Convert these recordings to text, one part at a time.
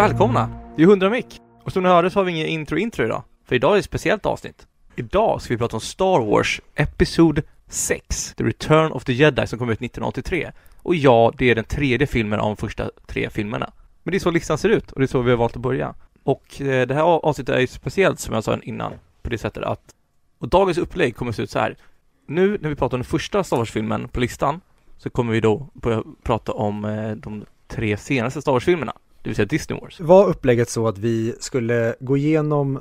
Välkomna! Det är 100 mick. Och som ni hörde så har vi ingen intro-intro idag. För idag är det ett speciellt avsnitt. Idag ska vi prata om Star Wars Episod 6, The Return of the Jedi som kom ut 1983. Och ja, det är den tredje filmen av de första tre filmerna. Men det är så listan ser ut och det är så vi har valt att börja. Och eh, det här avsnittet är ju speciellt som jag sa innan på det sättet att och dagens upplägg kommer att se ut så här. Nu när vi pratar om den första Star Wars-filmen på listan så kommer vi då börja prata om eh, de tre senaste Star Wars-filmerna, det vill säga Disney Wars. Var upplägget så att vi skulle gå igenom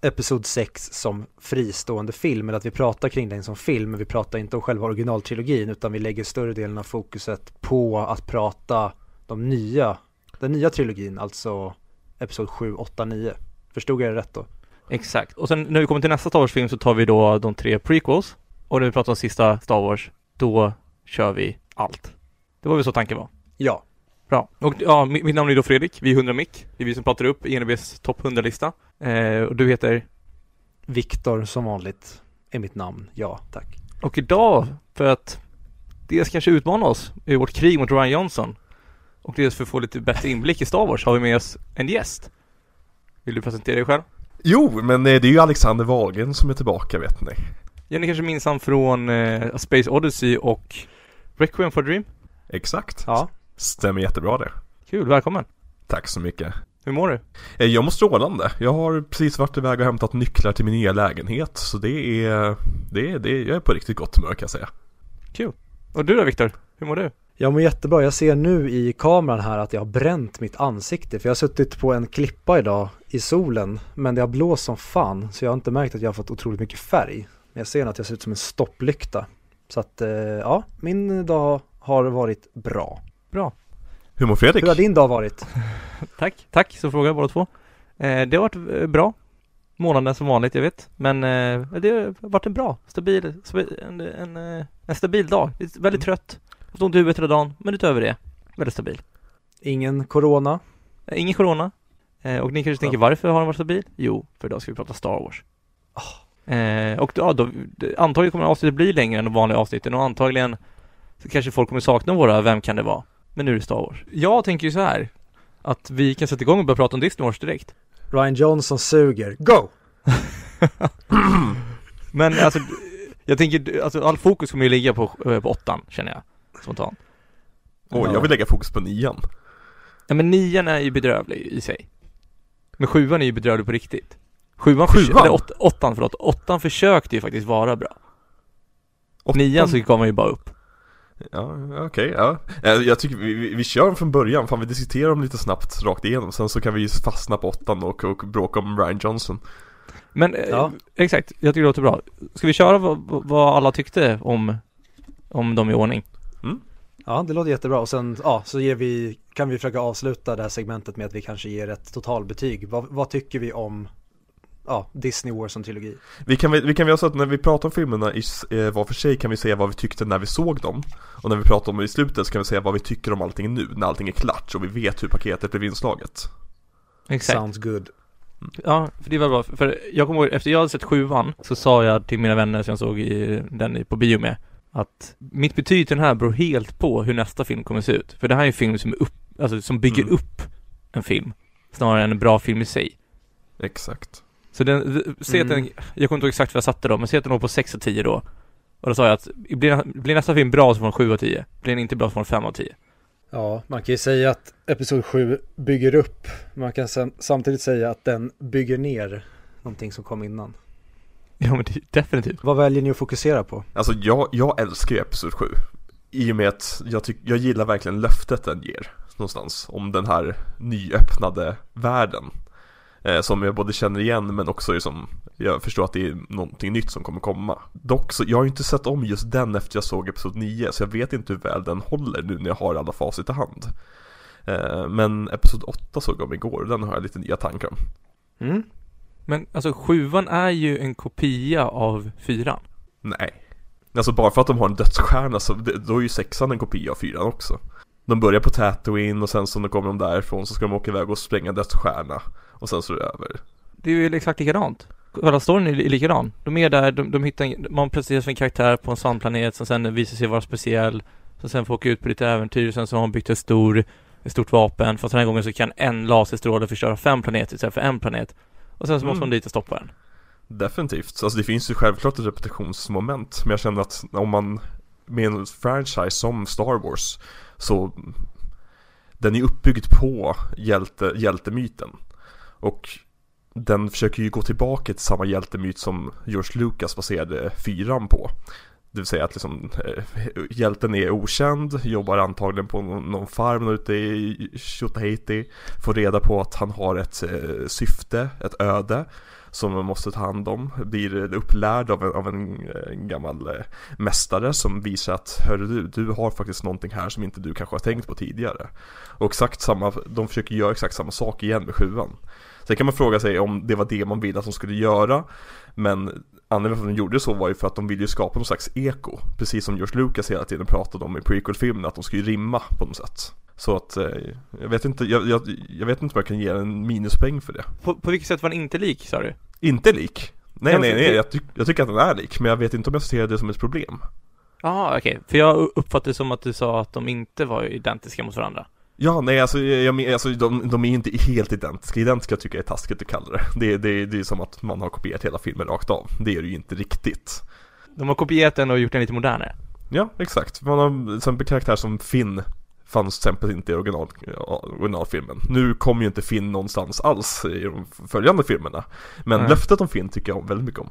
Episod 6 som fristående film eller att vi pratar kring den som film men vi pratar inte om själva originaltrilogin utan vi lägger större delen av fokuset på att prata de nya, den nya trilogin, alltså Episod 7, 8, 9. Förstod jag det rätt då? Exakt. Och sen när vi kommer till nästa Star Wars-film så tar vi då de tre prequels och när vi pratar om sista Star Wars, då kör vi allt. Det var väl så tanken var? Ja. Bra. Och ja, mitt namn är då Fredrik, vi är 100 mick. Det är vi som pratar upp ENBs topp 100-lista. Eh, och du heter? Viktor som vanligt är mitt namn, ja tack. Och idag, för att dels kanske utmana oss i vårt krig mot Ryan Johnson och dels för att få lite bättre inblick i Star Wars har vi med oss en gäst. Vill du presentera dig själv? Jo, men eh, det är ju Alexander Wahlgren som är tillbaka vet ni. Ja, ni kanske minns han från eh, Space Odyssey och Requiem for Dream? Exakt. Ja. Stämmer jättebra det. Kul, välkommen! Tack så mycket. Hur mår du? Eh, Jag mår strålande. Jag har precis varit iväg och hämtat nycklar till min nya lägenhet. Så det är, det är, det är jag är på riktigt gott humör kan jag säga. Kul! Och du då Viktor? Hur mår du? Jag mår jättebra. Jag ser nu i kameran här att jag har bränt mitt ansikte för jag har suttit på en klippa idag i solen men det har blåst som fan så jag har inte märkt att jag har fått otroligt mycket färg. Men jag ser att jag ser ut som en stopplykta. Så att eh, ja, min dag har varit bra. Bra! Hur mår Fredrik? Hur har din dag varit? Tack, tack så frågar båda två. Eh, det har varit eh, bra. Månaden som vanligt, jag vet. Men eh, det har varit en bra, stabil, en, en, eh, en stabil dag. Väldigt trött. Haft ont i huvudet hela dagen, men utöver det, väldigt stabil. Ingen corona? Eh, ingen corona. Eh, och ni kanske tänker, varför har den varit stabil? Jo, för idag ska vi prata Star Wars. Eh, och ja, då, antagligen kommer avsnittet bli längre än de vanliga avsnitten och antagligen så kanske folk kommer sakna våra Vem kan det vara? Men nu är det Star Wars. Jag tänker ju så här att vi kan sätta igång och börja prata om Disney Wars direkt. Ryan Johnson suger. Go! Men alltså, jag tänker, alltså all fokus kommer ju ligga på, eh, på åttan, känner jag, spontant. Åh, jag vill lägga fokus på nian. Ja men nian är ju bedrövlig i sig. Men sjuan är ju bedrövlig på riktigt. Sjuan, Sjuan? Försö- eller åt, åttan, förlåt. Åttan försökte ju faktiskt vara bra. Åttan- Nian så gav man ju bara upp. Ja, okej, ja. Eh, Jag tycker vi, vi, vi kör från början, fan vi diskuterar dem lite snabbt rakt igenom. Sen så kan vi fastna på åttan och, och bråka om Ryan Johnson. Men eh, Ja. exakt, jag tycker det låter bra. Ska vi köra vad, vad alla tyckte om, om dem i ordning? Ja, det låter jättebra och sen, ja, så ger vi, kan vi försöka avsluta det här segmentet med att vi kanske ger ett totalbetyg. Vad, vad tycker vi om, ja, Disney Wars som trilogi? Vi kan, väl- vi kan väl så att när vi pratar om filmerna i, eh, var för sig kan vi säga vad vi tyckte när vi såg dem. Och när vi pratar om det i slutet så kan vi säga vad vi tycker om allting nu, när allting är klart och vi vet hur paketet blev inslaget. Exakt. Sounds good. Ja, för det var bra. För jag kommer ihåg, efter jag hade sett sjuan så sa jag till mina vänner som jag såg i, den på bio med att mitt betyg till den här beror helt på hur nästa film kommer se ut. För det här är en film som är upp, alltså som bygger Mm. upp en film snarare än en bra film i sig. Exakt. Så den, säg att den, Mm. jag kommer inte ihåg exakt vad jag satte då, men säg att den låg på 6 av 10 då. Och då sa jag att blir, blir nästa film bra så får den 7 av 10. Blir den inte bra så får den 5 av 10. Ja, man kan ju säga att Episod 7 bygger upp. Man kan sam- samtidigt säga att den bygger ner någonting som kom innan. Ja men det, definitivt. Vad väljer ni att fokusera på? Alltså jag, jag älskar ju Episod 7. I och med att jag, tyck, jag gillar verkligen löftet den ger. Någonstans. Om den här nyöppnade världen. Eh, som jag både känner igen men också är som Jag förstår att det är någonting nytt som kommer komma. Dock så, jag har ju inte sett om just den efter jag såg Episod 9. Så jag vet inte hur väl den håller nu när jag har alla facit i hand. Eh, men Episod 8 såg jag om igår och den har jag lite nya tankar om. Mm? Men alltså sjuan är ju en kopia av fyran. Nej. Alltså bara för att de har en dödsstjärna så då är ju sexan en kopia av fyran också. De börjar på Tatooine och sen så när kommer de därifrån så ska de åka iväg och spränga dödsstjärna. Och sen så är det över. Det är ju exakt likadant. Hela storyn är li- likadan. De är där, de, de hittar, en- man presenteras för en karaktär på en sandplanet som sen visar sig vara speciell. Som sen får åka ut på lite äventyr, sen så har de byggt en stor ett stort vapen, fast den här gången så kan en laserstråle förstöra fem planeter istället för en planet. Och sen så måste Mm. man dit och stoppa den. Definitivt, alltså det finns ju självklart ett repetitionsmoment Men jag känner att om man med en franchise som Star Wars Så Den är uppbyggd på hjälte, hjältemyten och Den försöker ju gå tillbaka till samma hjältemyt som George Lucas baserade fyran på det vill säga att liksom, eh, hjälten är okänd, jobbar antagligen på någon, någon farm ute i Tjotahejti Får reda på att han har ett eh, syfte, ett öde som man måste ta hand om. Blir upplärd av en, av en, en gammal eh, mästare som visar att Hörru du, du har faktiskt någonting här som inte du kanske har tänkt på tidigare. Och exakt samma, de försöker göra exakt samma sak igen med sjuan. Sen kan man fråga sig om det var det man ville att de skulle göra. Men anledningen till att de gjorde så var ju för att de ville ju skapa någon slags eko. Precis som George Lucas hela tiden pratade om i prequel-filmen, att de skulle rimma på något sätt. Så att, eh, jag vet inte, jag, jag, jag vet inte om jag kan ge en minuspoäng för det. På, på vilket sätt var den inte lik, sa du? Inte lik. Nej Ja, nej nej, jag, ty- jag tycker att den är lik, men jag vet inte om jag ser det som ett problem. Jaha, okej. För jag uppfattade det som att du sa att de inte var identiska mot varandra. Ja, nej alltså, jag, jag, alltså de, de är inte helt identiska, identiska tycker jag är taskigt att kalla det. Det, det, det är som att man har kopierat hela filmen rakt av, det är det ju inte riktigt. De har kopierat den och gjort den lite modernare. Ja, exakt. Man har till exempel karaktär som Finn fanns till exempel inte i original, originalfilmen. Nu kommer ju inte Finn någonstans alls i de följande filmerna. Men Nej. löftet om Finn tycker jag väldigt mycket om.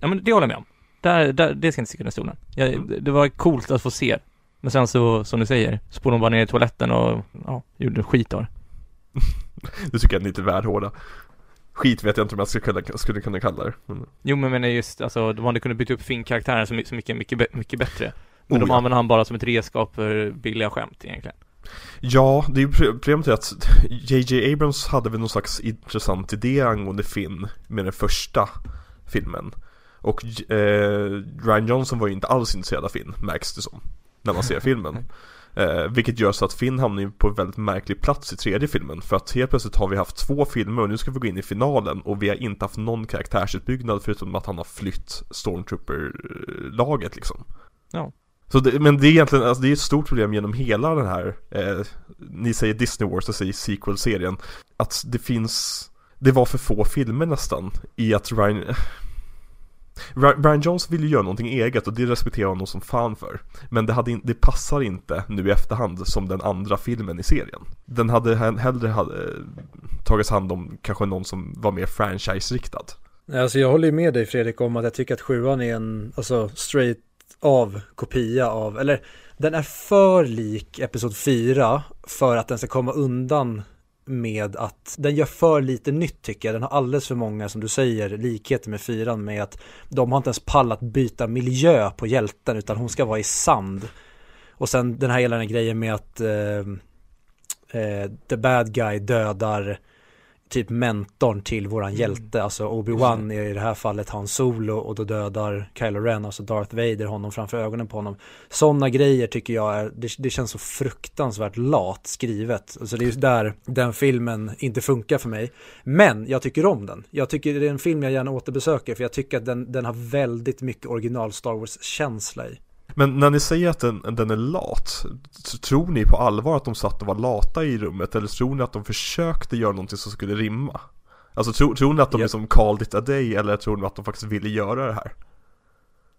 Ja men det håller jag med om. Där, där, det ska inte sticka under stolen. Jag, Mm. Det var coolt att få se. Men sen så, som du säger, spolade de bara ner i toaletten och, ja, gjorde skit av. Det tycker jag är lite väl hårda. Skit vet jag inte om jag skulle kunna, skulle kunna kalla det. Men, Jo men menar just, alltså, de hade kunnat bygga upp Finn-karaktären så, my- så mycket, mycket, bä- mycket bättre. Men Oh, de ja. använder han bara som ett redskap för billiga skämt egentligen. Ja, det är problemet är att JJ Abrams hade väl någon slags intressant idé angående Finn med den första filmen. Och eh, Ryan Johnson var ju inte alls intresserad av Finn, märks det som. När man ser filmen. Eh, vilket gör så att Finn hamnar på en väldigt märklig plats i tredje filmen. För att helt plötsligt har vi haft två filmer och nu ska vi gå in i finalen och vi har inte haft någon karaktärsutbyggnad förutom att han har flytt Stormtrooper-laget liksom. Ja. Så det, men det är egentligen, alltså det är ett stort problem genom hela den här, eh, ni säger Disney Wars, jag säger sequel-serien, att det finns, det var för få filmer nästan i att Ryan, Brian Ryan Jones ju göra någonting eget och det respekterar honom som fan för. Men det, hade in, det passar inte nu i efterhand som den andra filmen i serien. Den hade hellre hade, eh, tagits hand om kanske någon som var mer franchise-riktad. Alltså jag håller ju med dig Fredrik om att jag tycker att sjuan är en, alltså straight av kopia av, eller den är för lik Episod 4 för att den ska komma undan med att den gör för lite nytt tycker jag. Den har alldeles för många, som du säger, likheter med fyran med att de har inte ens pallat byta miljö på hjälten utan hon ska vara i sand. Och sen den här hela den här grejen med att eh, eh, the bad guy dödar typ mentorn till våran hjälte, alltså Obi-Wan är i det här fallet Han Solo och då dödar Kylo Ren, alltså Darth Vader honom framför ögonen på honom. Sådana grejer tycker jag är, det, det känns så fruktansvärt lat skrivet. Alltså det är just där den filmen inte funkar för mig. Men jag tycker om den. Jag tycker det är en film jag gärna återbesöker för jag tycker att den, den har väldigt mycket original Star Wars-känsla i. Men när ni säger att den, den är lat, tror ni på allvar att de satt och var lata i rummet? Eller tror ni att de försökte göra någonting som skulle rimma? Alltså tror, tror ni att de Ja. liksom called it a day eller tror ni att de faktiskt ville göra det här?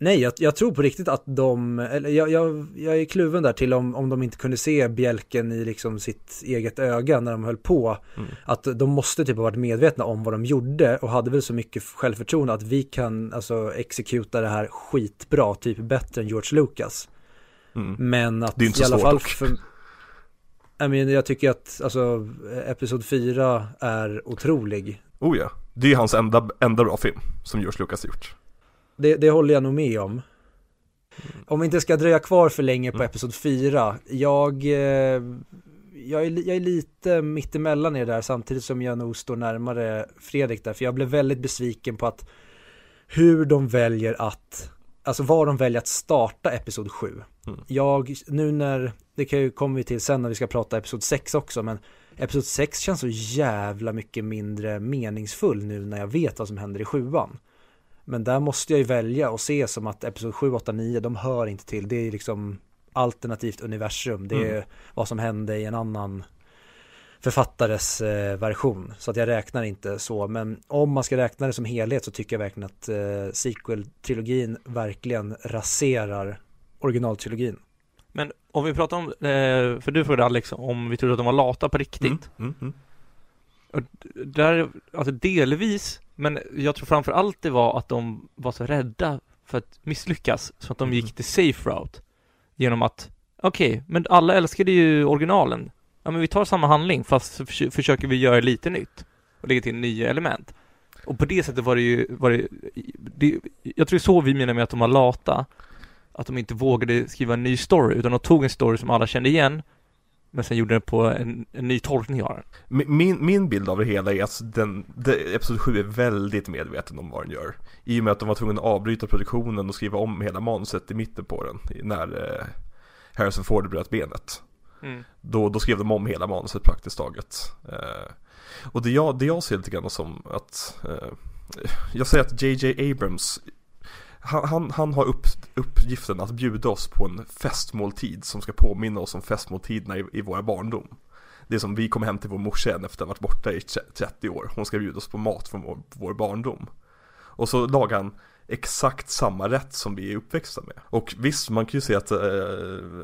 Nej, jag, jag tror på riktigt att de, eller jag, jag, jag är kluven där till om, om de inte kunde se bjälken i liksom sitt eget öga när de höll på. Mm. Att de måste typ ha varit medvetna om vad de gjorde och hade väl så mycket självförtroende att vi kan alltså exekuta det här skitbra, typ bättre än George Lucas. Mm. Men att Det är inte så i alla svårt fall för jag, menar, jag tycker att alltså, Episod 4 är otrolig. Oh ja, det är hans enda, enda bra film som George Lucas gjort. Det, det håller jag nog med om. Om vi inte ska dröja kvar för länge på Mm. Episod 4. Jag, eh, jag, är, jag är lite mittemellan er där samtidigt som jag nog står närmare Fredrik där. För jag blev väldigt besviken på att hur de väljer att, alltså var de väljer att starta Episod 7. Mm. Jag, nu när, det kan ju kommer vi till sen när vi ska prata Episod 6 också, men Episod 6 känns så jävla mycket mindre meningsfull nu när jag vet vad som händer i sjuan. Men där måste jag ju välja och se som att Episod 7, 8, 9, de hör inte till. Det är liksom alternativt universum. Det är vad som hände i en annan författares eh, version. Så att jag räknar inte så. Men om man ska räkna det som helhet så tycker jag verkligen att eh, sequel-trilogin verkligen raserar originaltrilogin. Men om vi pratar om, eh, för du frågade Alex om vi trodde att de var lata på riktigt. Mm, mm, mm. Och där, alltså delvis, men jag tror framför allt det var att de var så rädda för att misslyckas, så att de gick Mhm. till safe route. Genom att, okej, men alla älskade ju originalen. Ja men vi tar samma handling fast så förs- försöker vi göra lite nytt. Och lägga till nya element. Och på det sättet var det ju, var det, det jag tror så vi menar med att de var lata. Att de inte vågade skriva en ny story, utan de tog en story som alla kände igen. Men sen gjorde den på en, en ny tolkning av den. Min- Min, bild av det hela är att den, det, Episod 7 är väldigt medveten om vad den gör. I och med att de var tvungna att avbryta produktionen och skriva om hela manuset i mitten på den När eh, Harrison Ford bröt benet. Då, då skrev de om hela manuset praktiskt taget. Eh, Och det jag, det jag ser lite grann som att eh, Jag säger att JJ Abrams han, han, han har upp, uppgiften att bjuda oss på en festmåltid som ska påminna oss om festmåltiderna i, i våra barndom Det är som vi kom hem till vår morsa igen efter att ha varit borta i 30 år Hon ska bjuda oss på mat från vår, vår barndom Och så lagar han exakt samma rätt som vi är uppväxta med. Och visst, man kan ju säga att, äh,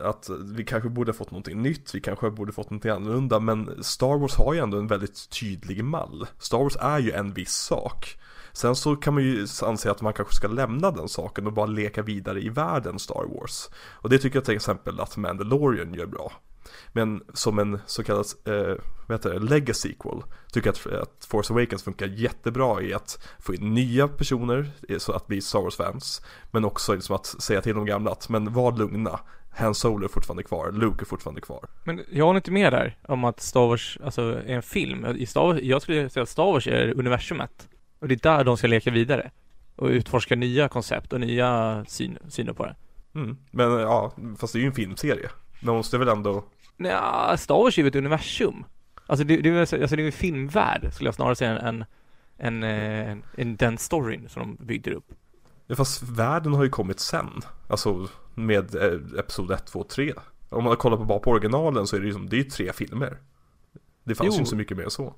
att vi kanske borde ha fått någonting nytt, vi kanske borde ha fått någonting annorlunda, men Star Wars har ju ändå en väldigt tydlig mall. Star Wars är ju en viss sak. Sen så kan man ju anse att man kanske ska lämna den saken och bara leka vidare i världen Star Wars. Och det tycker jag till exempel att Mandalorian gör bra. Men som en så kallad, eh, vad heter det, legacy sequel Tycker jag att, att Force Awakens funkar jättebra i att få in nya personer eh, så att bli Star Wars-fans Men också liksom att säga till de gamla att, men var lugna Han Solo är fortfarande kvar, Luke är fortfarande kvar Men jag håller inte med där om att Star Wars, alltså är en film. I Star Wars, jag skulle säga att Star Wars är universumet. Och det är där de ska leka vidare. Och utforska nya koncept och nya syn, syner på det. mm. Men ja, fast det är ju en filmserie Man måste väl ändå Nja, Star Wars är ju ett universum. Alltså det, det, alltså det är ju en filmvärld, skulle jag snarare säga, än, än, eh, än, än den storyn som de byggde upp. Ja, fast världen har ju kommit sen Alltså med eh, Episod 1, 2, 3 Om man kollar på bara på originalen så är det ju som, det är ju tre filmer Det fanns Jo. ju inte så mycket mer än så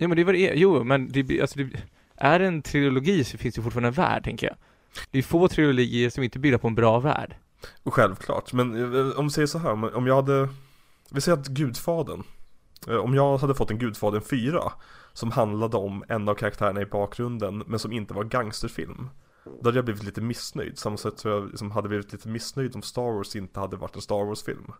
Jo men det var det, jo men det, alltså det, är det en trilogi så finns det fortfarande en värld, tänker jag. Det är få trilogier som inte bygger på en bra värld. Självklart, men eh, om vi säger så här, om- jag hade Vi säger att Gudfadern eh, Om jag hade fått en Gudfadern 4 Som handlade om en av karaktärerna i bakgrunden Men som inte var gangsterfilm Då hade jag blivit lite missnöjd. Samma sätt som jag liksom hade blivit lite missnöjd om Star Wars inte hade varit en Star Wars-film.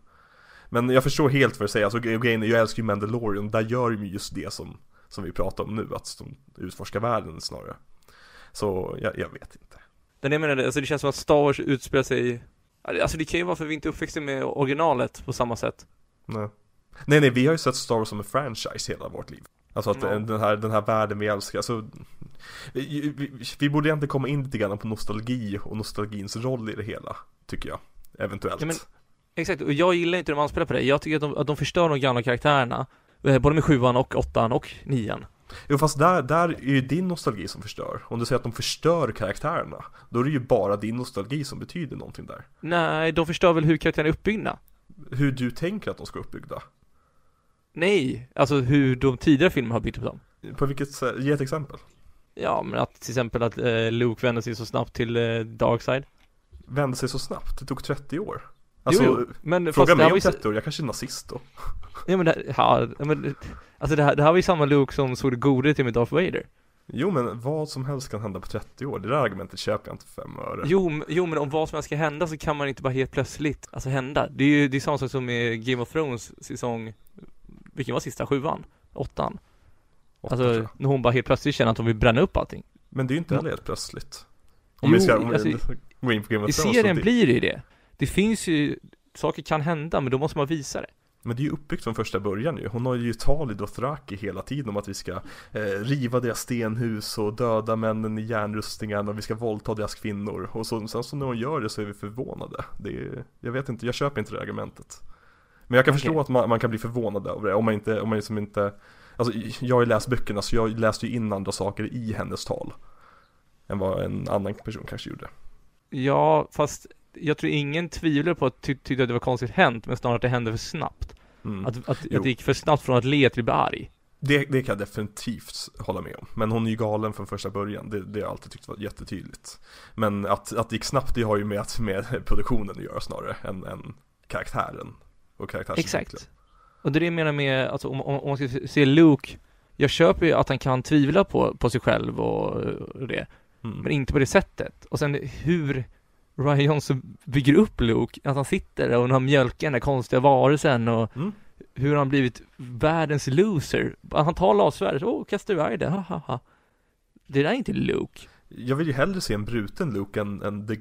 Men jag förstår helt vad du säger, alltså grejen är, jag älskar ju Mandalorian. Där gör de ju just det som, som vi pratar om nu Att de utforskar världen snarare Så jag, jag vet inte Den jag menar, alltså det känns som att Star Wars utspelar sig Alltså det kan ju vara för att vi inte är uppväxta med originalet på samma sätt. Nej. nej, nej, vi har ju sett Star Wars som en franchise hela vårt liv. Alltså att Ja. den, här, den här världen vi älskar, alltså vi, vi, vi borde egentligen komma in lite grann på nostalgi och nostalgins roll i det hela, tycker jag. Eventuellt. Ja, men- Exakt, och jag gillar inte hur de anspelar på det. Jag tycker att de, att de förstör de gamla karaktärerna. Eh, Både med sjuan och åttan och nian. Jo fast där, där är ju din nostalgi som förstör. Om du säger att de förstör karaktärerna, då är det ju bara din nostalgi som betyder någonting där. Nej, de förstör väl hur karaktärerna är uppbyggda? Hur du tänker att de ska vara uppbyggda. Nej, alltså hur de tidigare filmerna har byggt upp dem. På vilket sätt, ge ett exempel. Ja, men att till exempel att eh, Luke vänder sig så snabbt till eh, Darkside. Vände sig så snabbt, det tog 30 år. Alltså, jo, men fråga här mig om ju så- 30 år, jag kanske är nazist då. Ja men det, ja, men, alltså det här, det här var ju samma Luke som såg det gode till med Darth Vader. Jo men vad som helst kan hända på 30 år, det där argumentet köper jag inte för fem öre Jo, jo men om vad som helst ska hända så kan man inte bara helt plötsligt, alltså hända. Det är ju, det är samma sak som med Game of Thrones säsong, vilken var sista? Sjuan? Åttan? Åtta, Alltså när hon bara helt plötsligt känner att hon vill bränna upp allting. Men det är ju inte Ja. heller helt plötsligt Om Jo, vi ska alltså, gå in på Game of I Thrones så serien blir det ju det. Det finns ju, saker kan hända men då måste man visa det. Men det är ju uppbyggt från första början ju. Hon har ju tal i Dothraki hela tiden om att vi ska eh, riva deras stenhus och döda männen i järnrustningen och vi ska våldta deras kvinnor. Och så, sen så när hon gör det så är vi förvånade. Det är, Jag vet inte, jag köper inte det argumentet. Men jag kan Okej. förstå att man, man kan bli förvånad över det om man inte, om man liksom inte Alltså jag har ju läst böckerna så jag läste ju in andra saker i hennes tal Än vad en annan person kanske gjorde. Ja, fast jag tror ingen tvivlar på att ty- tyckte att det var konstigt hänt, men snarare att det hände för snabbt. Mm. Att, att, att det gick för snabbt från att le till att bli arg. Det, det kan jag definitivt hålla med om. Men hon är ju galen från första början, det, det har jag alltid tyckt var jättetydligt. Men att, att det gick snabbt, det har ju med, att- med produktionen att göra snarare, än, än karaktären. Och. Exakt. Och det är det jag menar med, alltså om, om, man ska se- se Luke, jag köper ju att han kan tvivla på, på sig själv och, och det, Mm. men inte på det sättet. Och sen hur Ryan Johnson bygger upp Luke, att han sitter där och han mjölkar den där konstiga varelsen och Mm. hur han blivit världens loser. Han tar lavsvärdet, åh, kastar iväg det, ha, ha, ha. Det där är inte Luke. Jag vill ju hellre se en bruten Luke än, än the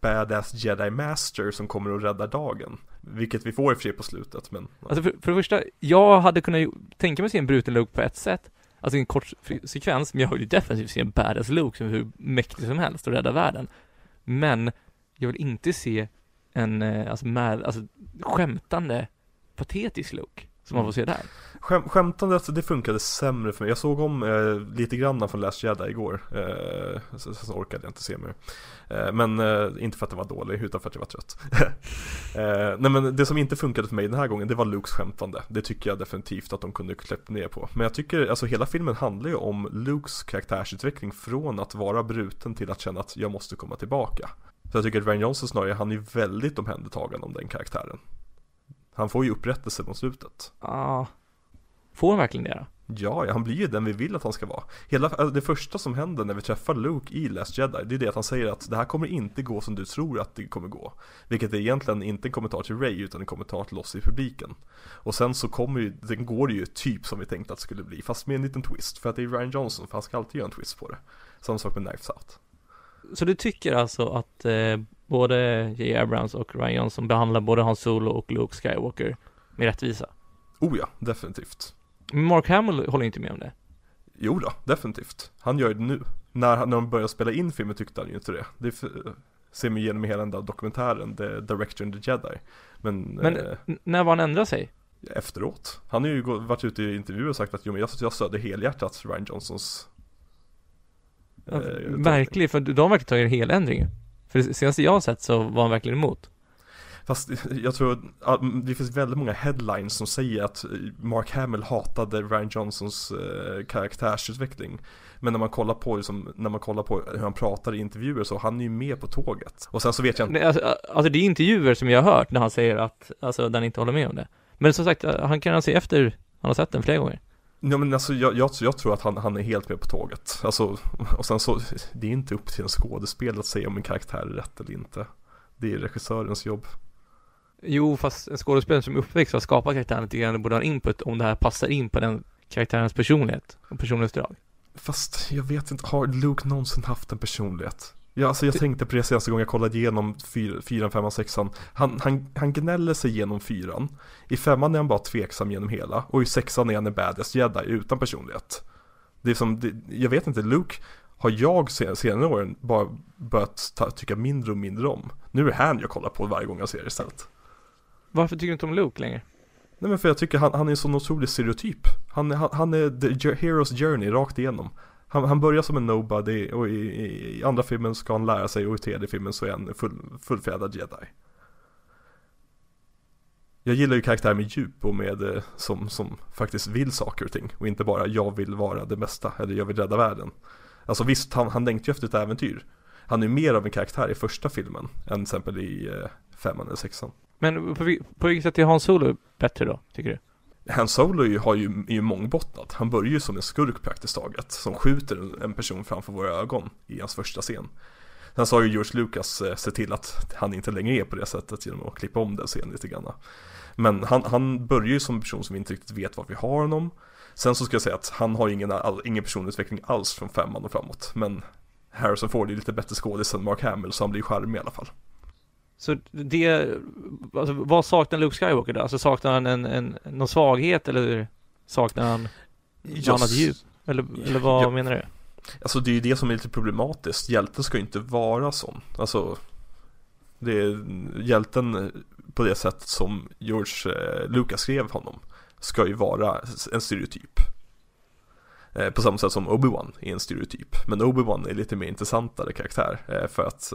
badass jedi master som kommer och räddar dagen. Vilket vi får i och för sig på slutet, men... Alltså för, för det första, jag hade kunnat tänka mig se en bruten Luke på ett sätt, alltså en kort sekvens, men jag vill ju definitivt se en badass Luke som är hur mäktig som helst och rädda världen. Men jag vill inte se en, eh, alltså, med, alltså skämtande, patetisk Luke, som man får se där. Skäm, skämtandet, det funkade sämre för mig. Jag såg om eh, lite grann från Last Jedi igår. Eh, så, så orkade jag inte se mer. Eh, men eh, inte för att det var dålig, utan för att jag var trött. eh, nej men det som inte funkade för mig den här gången, det var Lukes skämtande. Det tycker jag definitivt att de kunde kläppt ner på. Men jag tycker, alltså hela filmen handlar ju om Lukes karaktärsutveckling från att vara bruten till att känna att jag måste komma tillbaka. Så jag tycker att Ryan Johnson snarare, han är väldigt omhändertagande om den karaktären. Han får ju upprättelse mot slutet. Ah. Får han verkligen det då? Ja, ja, han blir ju den vi vill att han ska vara. Hela, alltså det första som händer när vi träffar Luke i Last Jedi, det är det att han säger att det här kommer inte gå som du tror att det kommer gå. Vilket är egentligen inte en kommentar till Ray utan en kommentar till oss i publiken. Och sen så kommer ju, den går ju typ som vi tänkte att det skulle bli, fast med en liten twist. För att det är Ryan Johnson, för han ska alltid göra en twist på det. Samma sak med Knives Out. Så du tycker alltså att eh, både J. Abrams och Ryan Johnson behandlar både Han Solo och Luke Skywalker med rättvisa? Oh ja, definitivt. Mark Hamill håller inte med om det. Jo då, definitivt. Han gör det nu. När, han- när de började spela in filmen tyckte han ju inte det. Det ser man igenom hela den där dokumentären, The Director and the Jedi. Men, Men eh, när var han ändra sig? efteråt. Han har ju varit ute i intervjuer och sagt att jo men jag, jag stödde helhjärtat Ryan Johnsons Ja, eh, verkligen, för de har verkligen tagit en hel ändring. För det senaste jag har sett så var han verkligen emot. Fast jag tror att det finns väldigt många headlines som säger att eh, Mark Hamill hatade Ryan Johnsons eh, karaktärsutveckling. Men när man kollar på liksom, när man kollar på hur han pratar i intervjuer så han är ju med på tåget. Och sen så vet jag inte Alltså, alltså det är intervjuer som jag har hört när han säger att, alltså han inte håller med om det. Men som sagt, han kan se efter, han har sett den flera gånger. Ja men alltså jag, jag, jag tror att han, han är helt med på tåget. Alltså, och sen så, det är inte upp till en skådespelare att säga om en karaktär är rätt eller inte. Det är regissörens jobb. Jo, fast en skådespelare som är uppväxt och har skapat karaktären lite grann borde ha input om det här passar in på den karaktärens personlighet och personlighetsdrag. Fast jag vet inte, har Luke någonsin haft en personlighet? Ja, alltså jag tänkte på det senaste gången jag kollade igenom fyr- fyran, femman, sexan. Han, han, han gnäller sig genom fyran. I femman är han bara tveksam genom hela. Och i sexan är han en badass jedi utan personlighet. Det är som, det, jag vet inte, Luke har jag sen, senare åren bara börjat ta, tycka mindre och mindre om. Nu är han jag kollar på varje gång jag ser det istället. Varför tycker du inte om Luke längre? Nej men för jag tycker han, han är en sån otrolig stereotyp. Han, han, han är the hero's journey rakt igenom. Han, han börjar som en nobody och i, i, i andra filmen ska han lära sig och i tredje filmen så är han en full, fullfjädrad jedi. Jag gillar ju karaktärer med djup och med eh, som, som faktiskt vill saker och ting och inte bara jag vill vara det bästa eller jag vill rädda världen. Alltså visst, han, han längtar ju efter ett äventyr. Han är ju mer av en karaktär i första filmen än till exempel i eh, femman eller sexan. Men på, på vilket sätt är Hans Solo bättre då, tycker du? Han Solo är ju, har ju, är ju mångbottnad. Han börjar ju som en skurk praktiskt taget. Som skjuter en- person framför våra ögon i hans första scen. Sen så har ju George Lucas eh, sett till att han inte längre är på det sättet genom att klippa om den scenen lite grann. Men han, han börjar ju som en person som vi inte riktigt vet vad vi har honom. Sen så ska jag säga att han har ingen, all, ingen personutveckling alls från femman och framåt. Men Harrison Ford är lite bättre skådis än Mark Hamill så han blir charmig i alla fall. Så det, alltså vad saknar Luke Skywalker då? Alltså saknar han en, en, någon svaghet eller saknar han något annat djup? Eller, eller vad Ja. menar du? Alltså det är ju det som är lite problematiskt. Hjälten ska ju inte vara sån. Alltså det är hjälten på det sätt som George eh, Lucas skrev honom ska ju vara en stereotyp. Eh, på samma sätt som Obi-Wan är en stereotyp. Men Obi-Wan är lite mer intressantare karaktär eh, för att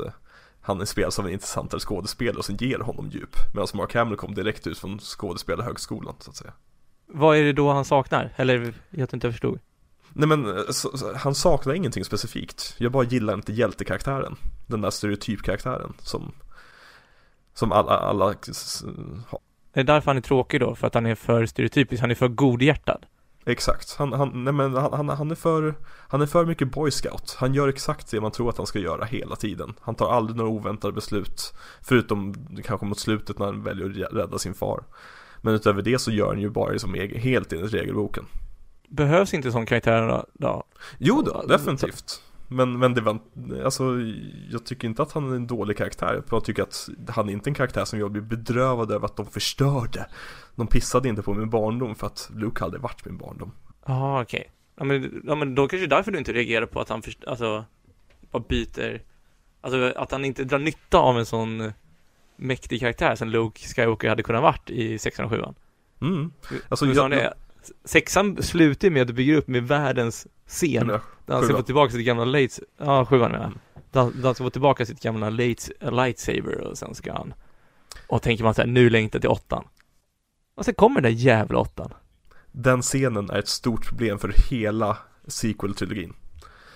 eh, han spelas av en intressantare skådespelare som ger honom djup. Medan Mark Hamill kom direkt ut från skådespelarhögskolan så att säga. Vad är det då han saknar? Eller, jag inte jag förstod. Nej men, eh, så, så, han saknar ingenting specifikt. Jag bara gillar inte hjältekaraktären. Den där stereotypkaraktären som Som alla, alla har. Det är därför han är tråkig då, för att han är för stereotypisk, han är för godhjärtad. Exakt, han, han, nej men han, han, är för Han är för mycket boy scout. Han gör exakt det man tror att han ska göra hela tiden. Han tar aldrig några oväntade beslut Förutom kanske mot slutet när han väljer att rädda sin far. Men utöver det så gör han ju bara som egen, helt enligt regelboken. Behövs inte sån karaktär då? då? Jo då, definitivt men, men det var, alltså jag tycker inte att han är en dålig karaktär. Jag tycker att han är inte en karaktär som jag blir bedrövad över att de förstörde. De pissade inte på min barndom för att Luke aldrig varit min barndom. Okej. Okay. Ja men, ja men då kanske därför du inte reagerar på att han först, alltså, bara byter, alltså att han inte drar nytta av en sån mäktig karaktär som Luke Skywalker hade kunnat varit i 6 och 7 Mm. Alltså, jag, det, sexan slutar med att bygga upp med världens scen. Där han ska få tillbaka sitt gamla lights, ja sjuan ja. Mm. Där han ska få tillbaka sitt gamla lights, lightsaber och sen ska han och tänker man såhär, nu längtar till åttan. Och sen kommer den där jävla åttan. Den scenen är ett stort problem för hela sequel-trilogin.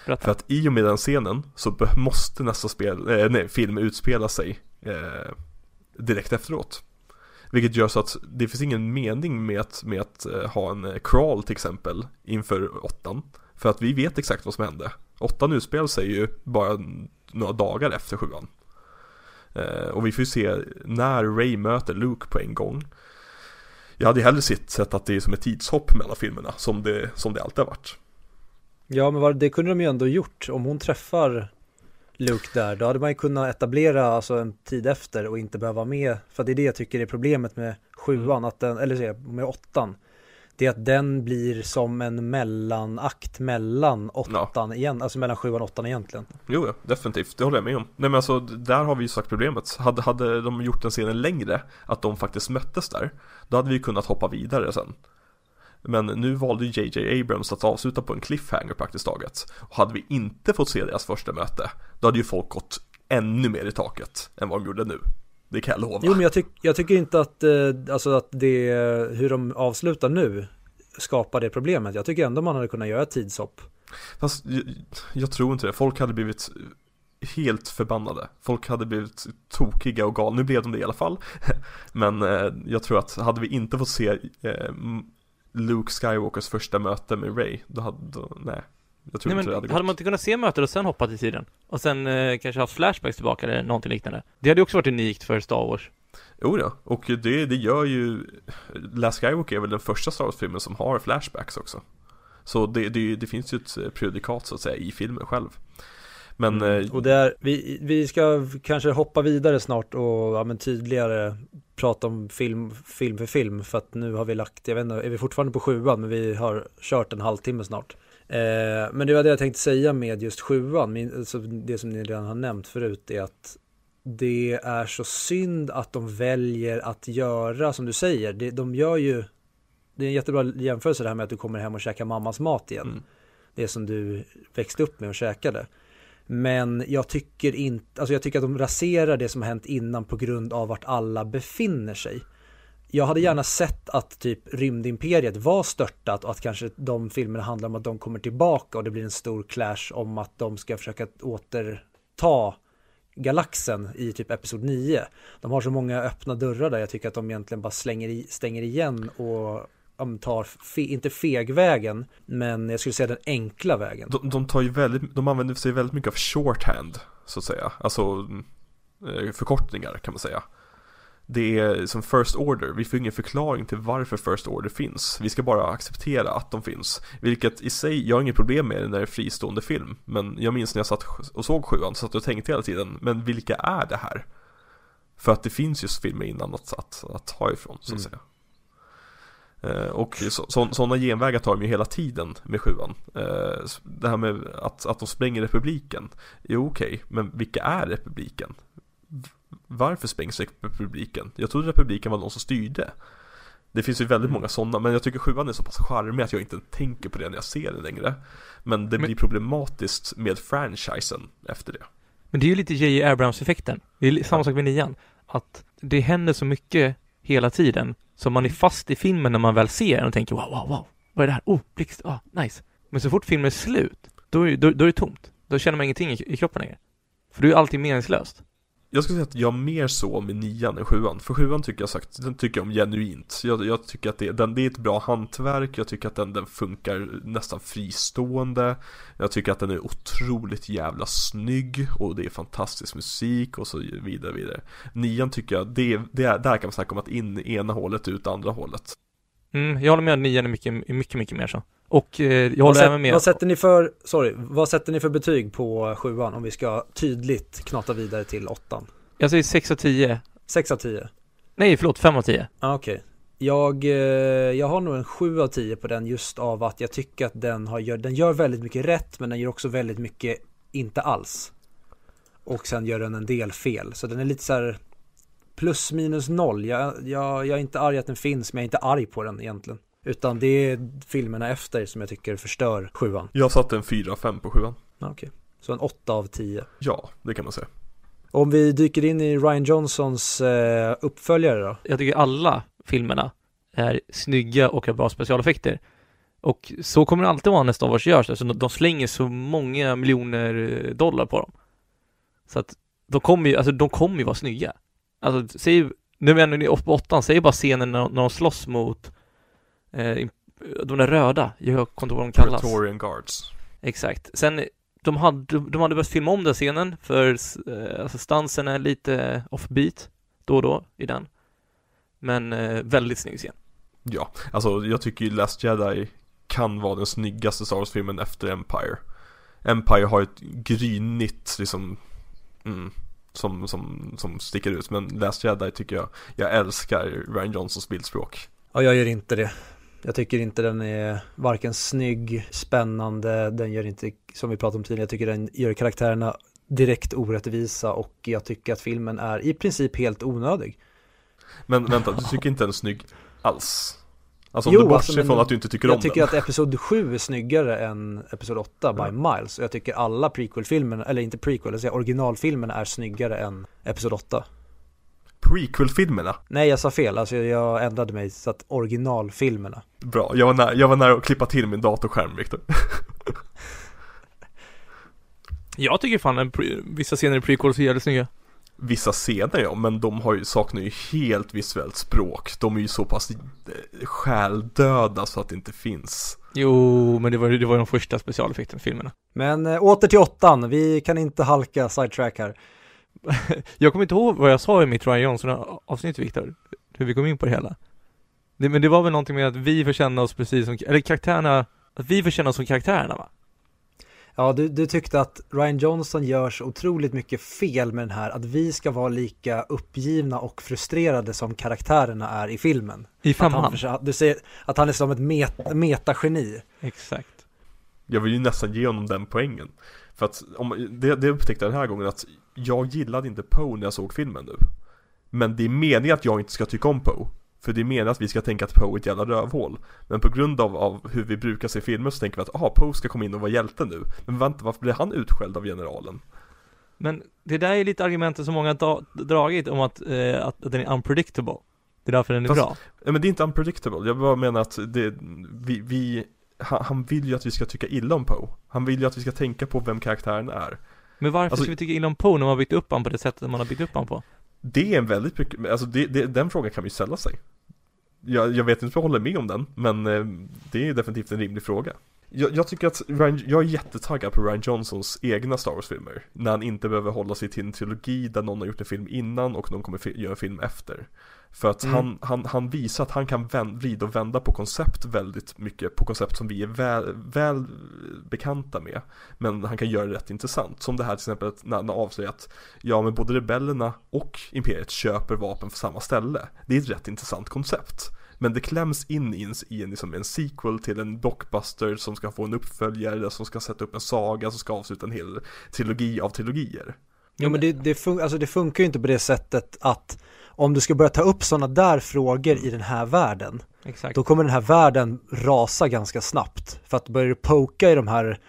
För att i och med den scenen så måste nästa spel, äh, nej, film utspela sig eh, direkt efteråt. Vilket gör så att det finns ingen mening med att, med att eh, ha en eh, crawl till exempel inför åttan. För att vi vet exakt vad som hände. Åttan utspelar sig ju bara några dagar efter sjuan. Eh, och vi får ju se när Ray möter Luke på en gång. Jag hade hellre sett att det är som ett tidshopp mellan filmerna, som det, som det alltid har varit. Ja, men det kunde de ju ändå gjort. Om hon träffar Luke där, då hade man ju kunnat etablera alltså en tid efter och inte behöva vara med. För det är det jag tycker är problemet med sjuan, mm. att den, eller med åttan. Det är att den blir som en mellanakt mellan åttan ja. igen, alltså mellan sjuan och åttan egentligen. Jo, ja, definitivt, det håller jag med om. Nej men alltså, där har vi ju sagt problemet. Hade, hade de gjort den scenen längre, att de faktiskt möttes där, då hade vi kunnat hoppa vidare sen. Men nu valde JJ Abrams att avsluta på en cliffhanger praktiskt taget. Och hade vi inte fått se deras första möte, då hade ju folk gått ännu mer i taket än vad de gjorde nu. Det kan jag lova. Jo, men jag, tyck, jag tycker inte att, eh, alltså att det, hur de avslutar nu skapar det problemet. Jag tycker ändå man hade kunnat göra ett tidshopp. Fast jag, jag tror inte det. Folk hade blivit helt förbannade. Folk hade blivit tokiga och galna. Nu blev de det i alla fall. Men eh, jag tror att hade vi inte fått se eh, Luke Skywalkers första möte med Ray, då hade, då, nej. Jag tror nej, inte det hade gått. Hade man inte kunnat se mötet och sen hoppat i tiden? Och sen eh, kanske haft flashbacks tillbaka eller någonting liknande? Det hade ju också varit unikt för Star Wars. Jo ja, och det, det gör ju Last Skywalker är väl den första Star Wars-filmen som har flashbacks också. Så det, det, det finns ju ett predikat så att säga i filmen själv. Men, mm. Eh, och där, vi, vi ska kanske hoppa vidare snart och ja, men tydligare prata om film, film för film för att nu har vi lagt, jag vet inte, är vi fortfarande på sjuan men vi har kört en halvtimme snart. Eh, men det var det jag tänkte säga med just sjuan, min, alltså det som ni redan har nämnt förut är att det är så synd att de väljer att göra som du säger, det, de gör ju det är en jättebra jämförelse det här med att du kommer hem och käkar mammas mat igen. Mm. Det som du växte upp med och käkade. Men jag tycker inte, alltså jag tycker att de raserar det som har hänt innan på grund av vart alla befinner sig. Jag hade gärna sett att typ rymdimperiet var störtat och att kanske de filmerna handlar om att de kommer tillbaka och det blir en stor clash om att de ska försöka återta galaxen i typ Episod 9. De har så många öppna dörrar där jag tycker att de egentligen bara slänger i, stänger igen och tar, fe, inte fegvägen, men jag skulle säga den enkla vägen. De, de, tar ju väldigt, de använder sig väldigt mycket av shorthand, så att säga. Alltså eh, förkortningar kan man säga. Det är som First Order, vi får ingen förklaring till varför First Order finns. Vi ska bara acceptera att de finns. Vilket i sig, jag har inget problem med det när det är fristående film. Men jag minns när jag satt och såg sjuan, så att jag tänkte hela tiden, men vilka är det här? För att det finns just filmer innan att, att, att ta ifrån, så att mm. säga. Eh, och sådana så, genvägar tar de ju hela tiden med sjuan. Eh, det här med att, att de spränger republiken. Jo okej, okay, men vilka är republiken? Varför sprängs republiken? Jag trodde republiken var någon som styrde. Det finns ju väldigt många sådana, men jag tycker sjuan är så pass charmig att jag inte tänker på det när jag ser det längre. Men det men, blir problematiskt med franchisen efter det. Men det är ju lite J.J. Abrams-effekten. Det är samma sak med nian. Att det händer så mycket hela tiden, så man är fast i filmen när man väl ser den och tänker wow, wow, wow, vad är det här? Oh, blixt, ah, nice. Men så fort filmen är slut, då är, då, då är det tomt. Då känner man ingenting i, i kroppen längre. För då är allting meningslöst. Jag skulle säga att jag mer så med nian än sjuan. För sjuan tycker jag sagt, den tycker jag om genuint. Jag, jag tycker att det, den, det är ett bra hantverk, jag tycker att den, den funkar nästan fristående. Jag tycker att den är otroligt jävla snygg och det är fantastisk musik och så vidare vidare. Nian tycker jag, det, det är, där kan man snacka om att in ena hålet ut andra hålet. Mm, jag håller med, nian är mycket, är mycket, mycket mer så. Och eh, jag Vad, håller även med. vad sätter ni för, sorry, vad sätter ni för betyg på sjuan om vi ska tydligt knata vidare till åttan? Jag säger 6 av 10. 6 av 10? Nej, förlåt, 5 av 10. Ah, Okej. Jag, eh, jag har nog en 7 av 10 på den just av att jag tycker att den, har, gör, den gör väldigt mycket rätt men den gör också väldigt mycket inte alls. Och sen gör den en del fel. Så den är lite så här plus minus noll. Jag, jag, jag är inte arg att den finns men jag är inte arg på den egentligen. Utan det är filmerna efter som jag tycker förstör sjuan. Jag satte en 4-5 på sjuan. Ah, Okej. Så en 8 av 10. Ja, det kan man säga. Om vi dyker in i Ryan Johnsons eh, uppföljare då? Jag tycker alla filmerna är snygga och har bra specialeffekter. Och så kommer det alltid vara när Star Wars görs, alltså de slänger så många miljoner eh, dollar på dem. Så att de kommer ju, alltså de kommer ju vara snygga. Alltså, säg, nu är vi ändå på åttan, säg bara scenen när, när de slåss mot eh, de där röda, jag kommer inte ihåg vad de kallas. Praetorian Guards. Exakt. Sen, de hade, de hade behövt filma om den scenen för eh, alltså stansen är lite offbeat då och då i den. Men eh, väldigt snygg scen. Ja, alltså jag tycker ju Last Jedi kan vara den snyggaste Star Wars-filmen efter Empire. Empire har ett grynigt liksom, mm, som, som, som sticker ut. Men Last Jedi tycker jag, jag älskar Ryan Johnsons bildspråk. Ja, jag gör inte det. Jag tycker inte den är varken snygg, spännande, den gör inte, som vi pratade om tidigare, jag tycker den gör karaktärerna direkt orättvisa och jag tycker att filmen är i princip helt onödig. Men vänta, du tycker inte den är snygg alls? Alltså om Jo, du bortser alltså, från att du inte tycker Jag om tycker den. att Episod 7 är snyggare än Episod 8 by miles och jag tycker alla prequel-filmerna, eller inte prequel, jag säger originalfilmerna är snyggare än Episod 8. Prequel-filmerna, Nej, jag sa fel, alltså jag ändrade mig så att originalfilmerna. bra. Jag var, nära, jag var nära att klippa till min datorskärm Viktor. Jag tycker fan en vissa scener i prequels är jävligt snygga. Vissa scener ja, men de har ju, saknar ju helt visuellt språk. De är ju så pass eh, själdöda så att det inte finns. Jo, men det var ju det var de första specialeffekterna i filmerna. Men äh, åter till åttan, vi kan inte halka sidetrack här. Jag kommer inte ihåg vad jag sa i mitt Ryan Johnson avsnitt Viktor, hur vi kom in på det hela. Det, men det var väl någonting med att vi får känna oss precis som, eller karaktärerna, att vi får känna oss som karaktärerna va? Ja, du, du tyckte att Ryan Johnson gör så otroligt mycket fel med den här, att vi ska vara lika uppgivna och frustrerade som karaktärerna är i filmen. I femman. du säger att han är som ett met, metageni. Exakt. Jag vill ju nästan ge honom den poängen. För att, om, det, det upptäckte jag den här gången att jag gillade inte Poe när jag såg filmen nu. Men det är meningen att jag inte ska tycka om Poe. För det är meningen att vi ska tänka att Poe är ett jävla rövhål. Men på grund av, av hur vi brukar se filmer så tänker vi att aha, Poe ska komma in och vara hjälte nu. Men vänta, varför blir han utskälld av generalen? Men det där är lite argumentet som många har dragit om att, eh, att, att den är unpredictable. Det är därför den är Fast- bra. Ja, men det är inte unpredictable, jag bara menar att det, vi, vi han, han vill ju att vi ska tycka illa om Poe. Han vill ju att vi ska tänka på vem karaktären är. Men varför Alltså- ska vi tycka illa om Poe när man har byggt upp honom på det sättet man har byggt upp honom på? Det är en väldigt mycket, alltså det, det, den frågan kan vi ställa sig. Jag, jag vet inte om jag håller med om den, men eh, det är definitivt en rimlig fråga. Jag, jag tycker att Ryan, jag är jättetaggad på Ryan Johnsons egna Star Wars-filmer. När han inte behöver hålla sig till en trilogi där någon har gjort en film innan och någon kommer göra en film efter. För att Mm. han, han, han visar att han kan vrida och vända på koncept väldigt mycket, på koncept som vi är väl, väl bekanta med. Men han kan göra det rätt intressant. Som det här till exempel när han avslöjar att ja men både rebellerna och imperiet köper vapen för samma ställe. Det är ett rätt intressant koncept. Men det kläms in i en, i en, liksom en sequel till en blockbuster som ska få en uppföljare, som ska sätta upp en saga, som ska avsluta en hel trilogi av trilogier. Jo men det, det, fun- alltså det funkar ju inte på det sättet att om du ska börja ta upp sådana där frågor i den här världen, Exakt. då kommer den här världen rasa ganska snabbt. För att börjar du poka i de här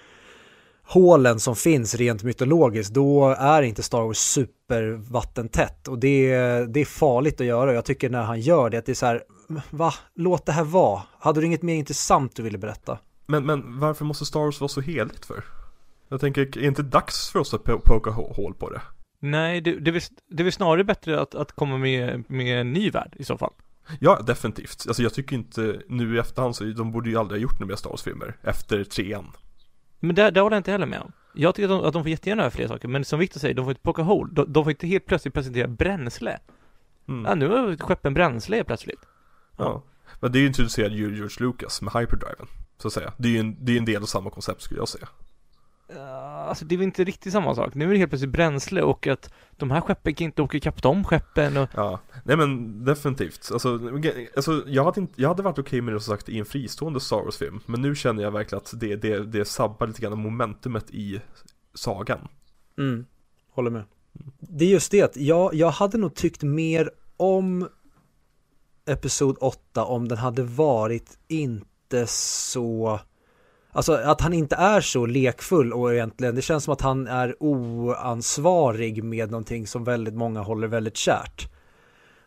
hålen som finns rent mytologiskt, då är inte Star Wars supervattentätt och det, det är farligt att göra. Jag tycker när han gör det, att det är så här, va, låt det här vara. Hade du inget mer intressant du ville berätta? Men, men varför måste Star Wars vara så heligt för? Jag tänker, är det inte dags för oss att po- poka hå- hål på det? Nej, det, det, är, det är snarare bättre att, att komma med, med en ny värld i så fall. Ja, definitivt. Alltså jag tycker inte, nu i efterhand så, de borde ju aldrig ha gjort några mer Star Wars-filmer efter trean. Men det, det håller jag inte heller med om. Jag tycker att de, att de får jättegärna göra fler saker, men som Victor säger, de får inte plocka hål. De, de får inte helt plötsligt presentera bränsle. Mm. Ja, nu har skeppen bränsle plötsligt. Ja. Men det är ju introducerat George Lucas med hyperdriven, så att säga. Det är ju en, det är en del av samma koncept skulle jag säga. Ja, Alltså det är väl inte riktigt samma sak. Nu är det helt plötsligt bränsle och att de här skeppen kan inte åka ikapp de skeppen och Ja, nej men definitivt. Alltså, alltså jag, hade inte, jag hade varit okej med det som sagt i en fristående Star Wars-film. Men nu känner jag verkligen att det, det, det sabbar lite grann momentumet i sagan. Mm, håller med. Det är just det att jag, jag hade nog tyckt mer om Episod 8 om den hade varit inte så Alltså att han inte är så lekfull och egentligen det känns som att han är oansvarig med någonting som väldigt många håller väldigt kärt.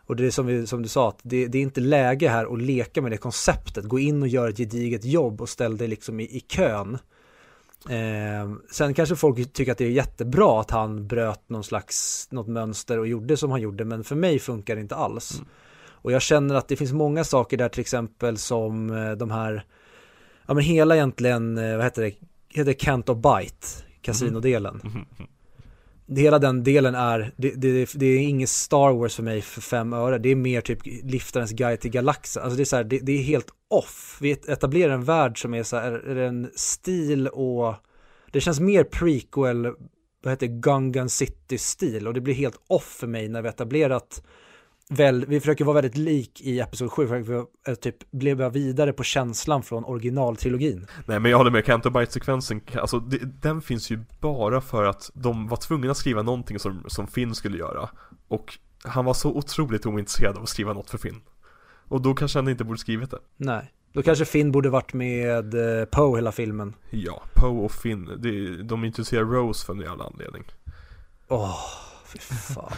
Och det är som, vi, som du sa, att det, det är inte läge här att leka med det konceptet. Gå in och gör ett gediget jobb och ställ dig liksom i, i kön. Eh, sen kanske folk tycker att det är jättebra att han bröt någon slags, något mönster och gjorde som han gjorde, men för mig funkar det inte alls. Och jag känner att det finns många saker där till exempel som eh, de här, ja men hela egentligen, eh, vad heter det, heter Can't of Bite, kasinodelen. Det- Hela den delen är, det, det, det är inget Star Wars för mig för fem öre. Det är mer typ Liftarens guide till galaxen. Alltså det är så här, det, det är helt off. Vi etablerar en värld som är så här, är en stil och det känns mer prequel, vad heter det, Gungan City-stil och det blir helt off för mig när vi etablerat väl, vi försöker vara väldigt lik i Episod 7, för att eh, typ leva vidare på känslan från originaltrilogin. Nej men jag håller med, Cantabite-sekvensen, alltså det, den finns ju bara för att de var tvungna att skriva någonting som, som Finn skulle göra. Och han var så otroligt ointresserad av att skriva något för Finn. Och då kanske han inte borde skrivit det. Nej, då kanske Finn borde varit med eh, Poe hela filmen. Ja, Poe och Finn, det, de introducerar Rose för en jävla anledning. Åh, fy fan.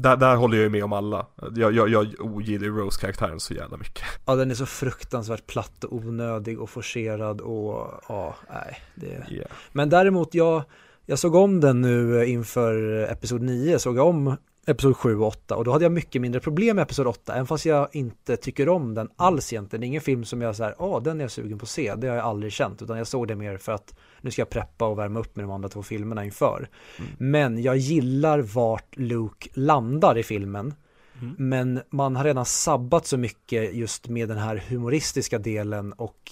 Där, där håller jag ju med om alla. Jag, jag, jag ogillar ju Rose-karaktären så jävla mycket. Ja, den är så fruktansvärt platt och onödig och forcerad och ja, nej. Det... Yeah. Men däremot, jag, jag såg om den nu inför Episod 9, såg jag om Episod 7 och 8 och då hade jag mycket mindre problem med Episod 8, även fast jag inte tycker om den alls egentligen. Det är ingen film som jag säger, ja den är jag sugen på att se, det har jag aldrig känt, utan jag såg det mer för att nu ska jag preppa och värma upp med de andra två filmerna inför. Men jag gillar vart Luke landar i filmen. Mm. Men man har redan sabbat så mycket just med den här humoristiska delen och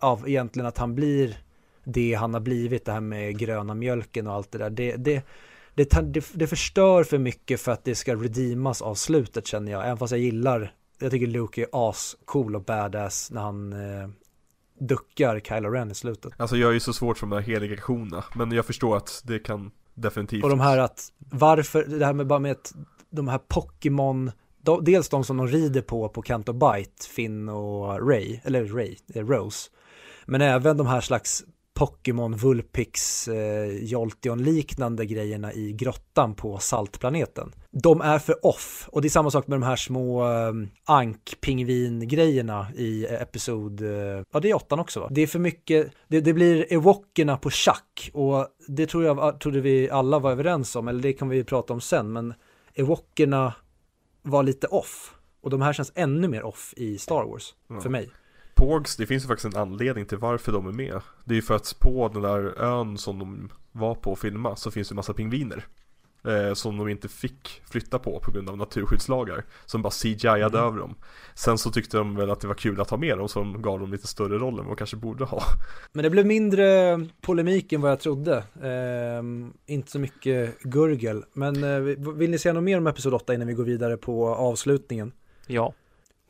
av egentligen att han blir det han har blivit, det här med gröna mjölken och allt det där. Det, det, det, det, det förstör för mycket för att det ska redeemas av slutet känner jag. Även fast jag gillar, jag tycker Luke är ascool och badass när han eh, duckar Kylo Ren i slutet. Alltså jag är ju så svårt för de här heliga lektionerna, men jag förstår att det kan definitivt Och de här att, varför, det här med bara med att de här Pokémon, de, dels de som de rider på på Canto Bite, Finn och Ray, eller Ray, är Rose. Men även de här slags Pokémon, Vulpix, eh, Jolteon liknande grejerna i grottan på saltplaneten. De är för off och det är samma sak med de här små eh, ankpingvin-grejerna i episod, eh, ja det är åttan också va? Det är för mycket, det, det blir ewokerna på schack och det tror jag, trodde vi alla var överens om, eller det kan vi prata om sen, men ewokerna var lite off. Och de här känns ännu mer off i Star Wars, Ja. för mig. Porgs, det finns ju faktiskt en anledning till varför de är med. Det är ju för att på den där ön som de var på och filma så finns det en massa pingviner. Eh, som de inte fick flytta på på grund av naturskyddslagar. Som bara CGI-ade över dem. Sen så tyckte de väl att det var kul att ha med dem så de gav dem lite större roll än vad de kanske borde ha. Men det blev mindre polemik än vad jag trodde. Ehm, inte så mycket gurgel. Men eh, vill ni säga något mer om Episod 8 innan vi går vidare på avslutningen? Ja.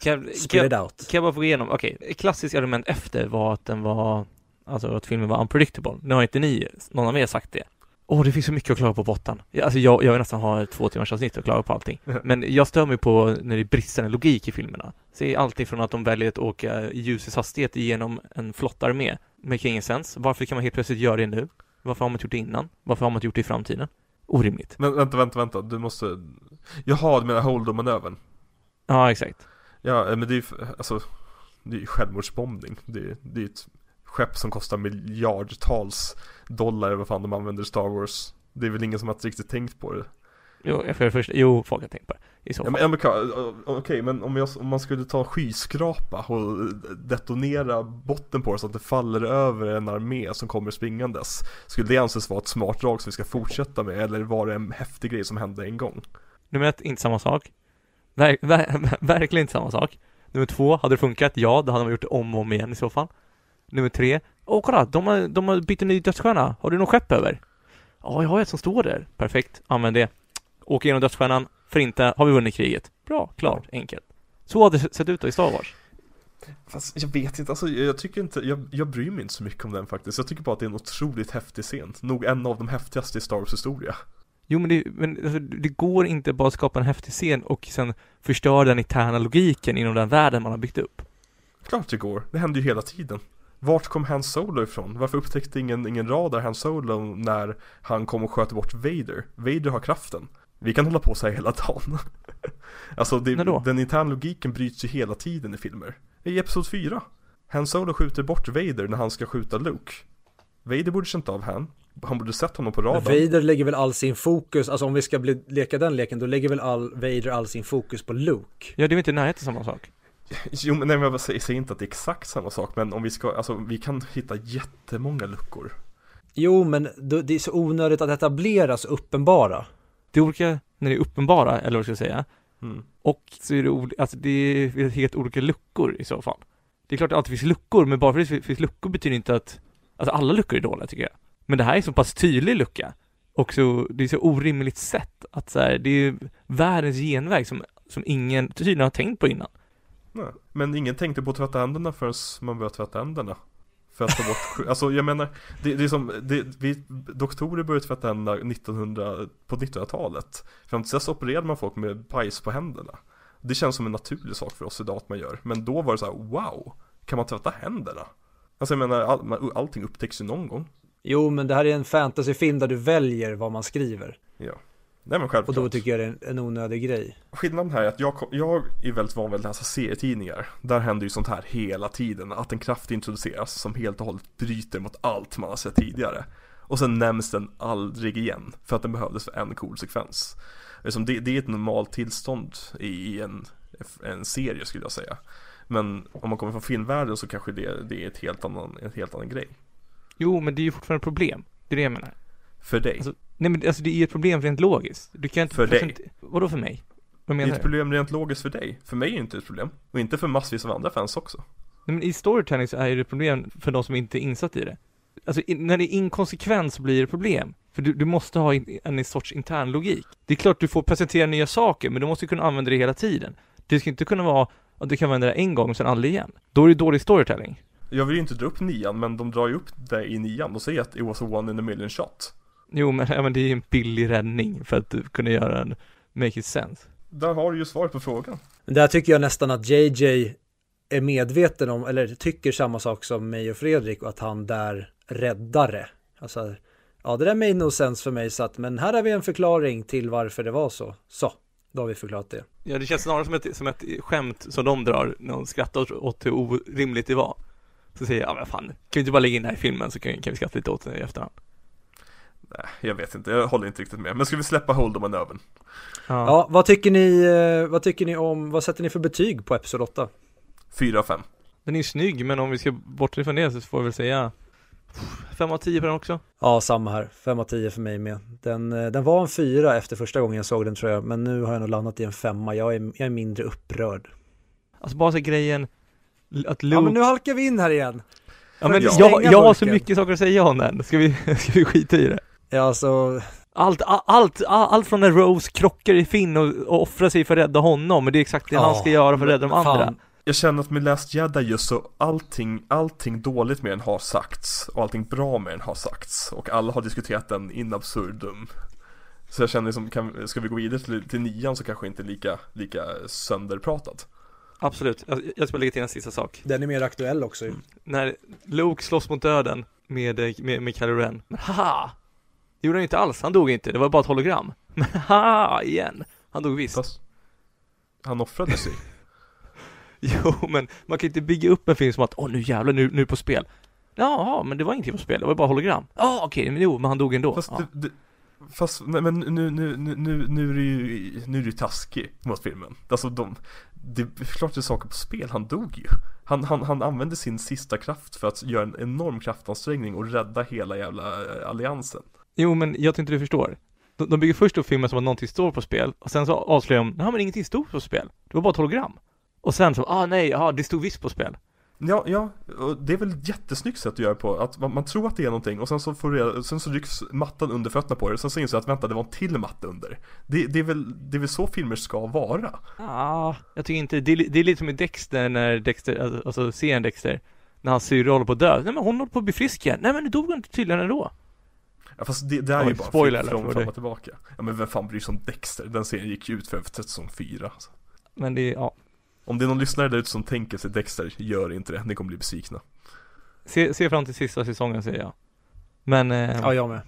Kan, kan, kan jag bara få igenom, okej, ett klassiskt argument efter var att den var, alltså att filmen var unpredictable. Nu har inte ni, någon av er sagt det. Åh, det finns så mycket att klaga på. Ja, Alltså jag, jag vill nästan ha två timmars avsnitt och klaga på allting. Men jag stör mig på när det är bristande logik i filmerna. Se allting från att de väljer att åka i ljusets hastighet genom en flottarmé. Make ingen sense. Varför kan man helt plötsligt göra det nu? Varför har man inte gjort det innan? Varför har man inte gjort det i framtiden? Orimligt. Men vänta, vänta, vänta, du måste Jaha, du menar Holdo-manövern? Ja, exakt. Ja, eh, men det är ju, alltså Det är ju självmordsbombning Det är det är ett skepp som kostar miljardtals dollar Vad fan de använder Star Wars Det är väl ingen som har riktigt tänkt på det Jo, för det första, jo, folk har tänkt på det. I så Ja, fall. ja, men, ka- Okej, men om, jag, om man skulle ta en skyskrapa och detonera botten på det så att det faller över en armé som kommer springandes Skulle det anses vara ett smart drag som vi ska fortsätta med eller var det en häftig grej som hände en gång? Nummer ett, inte samma sak. Ver, ver, verkligen inte samma sak. Nummer två, hade det funkat? Ja, då hade man gjort det om och om igen i så fall. Nummer tre, åh kolla, de har, de har bytt en ny dödsstjärna. Har du något skepp över? Ja, jag har ett som står där. Perfekt, använd det. Åk igenom dödsstjärnan, förinta, har vi vunnit kriget. Bra, klart, enkelt. Så hade det sett ut då i Star Wars. Fast jag vet inte, alltså jag tycker inte, jag, jag bryr mig inte så mycket om den faktiskt Jag tycker bara att det är en otroligt häftig scen Nog en av de häftigaste i Star Wars historia Jo men det, men alltså, det går inte bara att skapa en häftig scen och sen förstöra den interna logiken inom den världen man har byggt upp. Klart det går, det händer ju hela tiden. Vart kom Han Solo ifrån? Varför upptäckte ingen, ingen radar Han Solo när han kom och sköt bort Vader? Vader har kraften. Vi kan hålla på så här hela dagen. Alltså det, den interna logiken bryts ju hela tiden i filmer. I Episod 4 Han Solo skjuter bort Vader när han ska skjuta Luke. Vader borde känt av Han Han borde sett honom på radarn Vader lägger väl all sin fokus, alltså om vi ska bli, leka den leken, då lägger väl all, Vader all sin fokus på Luke. Ja, det är väl inte i närheten samma sak? Jo men nej, men jag säger, säger inte att det är exakt samma sak Men om vi ska, alltså vi kan hitta jättemånga luckor Jo, men då, det är så onödigt att etablera så uppenbara. Det är olika när det är uppenbara, eller vad ska jag säga, mm. och så är det, alltså det är helt olika luckor i så fall. Det är klart att det alltid finns luckor, men bara för att det finns luckor betyder inte att, alltså alla luckor är dåliga tycker jag. Men det här är så pass tydlig lucka, och så, det är så orimligt sätt att så här, det är världens genväg som, som ingen tydligen har tänkt på innan. Nej. Men ingen tänkte på att tvätta händerna förrän man började tvätta händerna För att ta bort, alltså jag menar Det, det är som, det, vi, doktorer började tvätta händerna 1900, på 1900-talet Fram till dess opererade man folk med bajs på händerna Det känns som en naturlig sak för oss idag att man gör Men då var det så här: wow Kan man tvätta händerna? Alltså jag menar, all, allting upptäcks ju någon gång Jo, men det här är en fantasyfilm där du väljer vad man skriver. Ja. Nej men Och självklart då tycker jag det är en, en onödig grej. Skillnaden här är att jag, jag är väldigt van vid att läsa serietidningar. Där händer ju sånt här hela tiden. Att en kraft introduceras som helt och hållet bryter mot allt man har sett tidigare. Och sen nämns den aldrig igen För att den behövdes för en cool sekvens. Det, det är ett normalt tillstånd i en, en serie skulle jag säga. Men om man kommer från filmvärlden så kanske det, det är ett helt annan, en helt annan grej Jo, men det är ju fortfarande ett problem. Det är det jag menar. För dig Alltså, Nej men alltså det är ju ett problem rent logiskt. Du kan inte... För dig. Inte, vadå för mig? Vad Det är menar ett du? problem rent logiskt för dig För mig är det inte ett problem Och inte för massvis av andra fans också Nej, men i storytelling så är det ett problem för de som inte är insatt i det. Alltså när det är inkonsekvens blir det problem. För du, du måste ha in, en sorts intern logik. Det är klart du får presentera nya saker, men du måste kunna använda det hela tiden. Det ska inte kunna vara att du kan använda det en gång och sen aldrig igen. Då är det dålig storytelling. Jag vill ju inte dra upp nian men de drar ju upp det i nian och säger att it was a one in a million shot Jo, men, ja, men det är en billig räddning för att kunna göra en make it sense. Där har du ju svaret på frågan där tycker jag nästan att JJ är medveten om, eller tycker samma sak som mig och Fredrik och att han där räddar det. Alltså, ja det där made no sense för mig så att, men här har vi en förklaring till varför det var så. Så, då har vi förklarat det. Ja, det känns snarare som ett, som ett skämt som de drar när de skrattar åt, åt hur orimligt det var. Så säger jag, ja men fan, kan vi inte bara lägga in det här i filmen så kan, kan vi skratta lite åt det i efterhand. Nej, jag vet inte, jag håller inte riktigt med Men ska vi släppa Holdo-manövern? Ja. Ja, vad tycker ni, eh, vad tycker ni om, vad sätter ni för betyg på Episod 8? 4 av 5 Den är ju snygg, men om vi ska bortse från det så får vi väl säga 5 av 10 på den också. Ja, samma här. 5 av 10 för mig med. Den, eh, den var en fyra efter första gången jag såg den tror jag, men nu har jag nog landat i en femma. Jag är, jag är mindre upprörd. Alltså bara så grejen att Luke... Ja, men nu halkar vi in här igen. Ja, men Ja. jag, jag har så mycket saker att säga om den. Ska vi, ska vi skita i det? Ja, alltså, Allt, allt, allt från när Rose krockar i Finn och, och offrar sig för att rädda honom, men det är exakt det han Ja, ska göra för att rädda de fan. andra. jag känner att med Last Jedi just så allting, allting dåligt med den har sagts och allting bra med den har sagts och alla har diskuterat den in absurdum. Så jag känner liksom, kan, ska vi gå vidare till, till nian så kanske inte lika, lika sönderpratat. Absolut, jag, jag ska lägga till en sista sak. Den är mer aktuell också ju. När Luke slåss mot döden med, eh, med, med Kylo Ren, men haha! Det gjorde han ju inte alls, han dog inte, det var bara ett hologram. Men haha, igen! Han dog visst. Fast han offrade sig. Jo, men man kan inte bygga upp en film som att åh nu jävlar, nu, nu på spel. Jaha, men det var ingenting på spel, det var bara hologram. Ja, okej, men jo, men han dog ändå. Fast, ja. det, det, fast nej, men nu, nu, nu, nu, nu är du ju, nu är du taskig mot filmen. Alltså de, det är klart det är saker på spel, han dog ju. Han, han, han använde sin sista kraft för att göra en enorm kraftansträngning och rädda hela jävla eh, alliansen. Jo, men jag tror inte du förstår. De, de bygger först upp filmen som att någonting står på spel och sen så avslöjar de, nej men ingenting stod på spel. Det var bara ett hologram. Och sen så, ah nej, ah det stod visst på spel. Ja, ja, det är väl ett jättesnyggt sätt att göra på, att man, man tror att det är någonting och sen så får du, sen så rycks mattan under fötterna på det, sen så inser du att vänta, det var en till matta under. Det, det, är väl, det är väl så filmer ska vara? Ah, jag tycker inte, det är, det är lite som i Dexter när Dexter, alltså, alltså serien Dexter, när hans syrra håller på att dö. Nej men hon håller på att bli frisk igen. Nej men det dog hon tydligen ändå. Ja fast det, det är Oj, ju bara spoiler från, fram och tillbaka. Ja men vem fan bryr sig om Dexter? Den serien gick ju ut för säsong 4. Alltså. Men det ja. Om det är någon lyssnare där ute som tänker sig Dexter, gör inte det, ni kommer bli besvikna. Se, se fram till sista säsongen säger jag. Men, eh, Ja, jag med.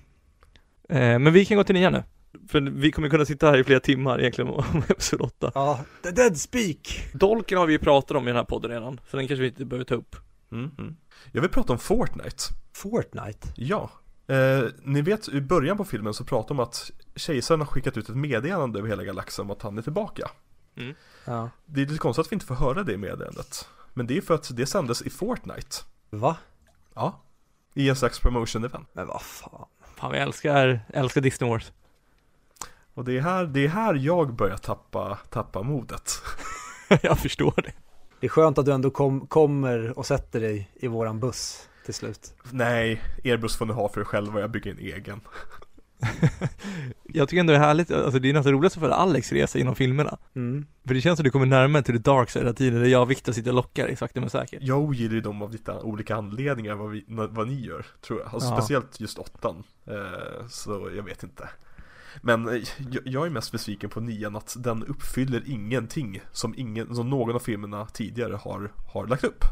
eh, men vi kan gå till nian nu. För vi kommer kunna sitta här i flera timmar egentligen om episod 8. Ja, the dead speak! Dolken har vi ju pratat om i den här podden redan, så den kanske vi inte behöver ta upp. Mm, mm. Jag vill prata om Fortnite. Fortnite? Ja. Eh, ni vet, i början på filmen så pratar de om att kejsaren har skickat ut ett meddelande över hela galaxen om att han är tillbaka. Ja. Det är lite konstigt att vi inte får höra det meddelandet. Men det är för att det sändes i Fortnite. Va? Ja. I en slags promotion event. Men vad fan. Fan vi älskar, älskar Disney Wars. Och det är här, det är här jag börjar tappa, tappa modet. jag förstår det. Det är skönt att du ändå kom, kommer och sätter dig i våran buss till slut. Nej, er buss får ni ha för er själva, jag bygger en egen. jag tycker ändå det är härligt, alltså det är nästan roligast att följa Alex resa genom filmerna. Mm. För det känns som att du kommer närmare till the dark side hela tiden, där jag och Viktor sitter och lockar sakta men säkert. Jag ogillar ju dem av lite olika anledningar vad, vi, vad ni gör, tror jag. Alltså Ja. speciellt just åttan. Eh, så jag vet inte. Men eh, jag, är mest besviken på nian att den uppfyller ingenting som, ingen, som någon av filmerna tidigare har, har lagt upp.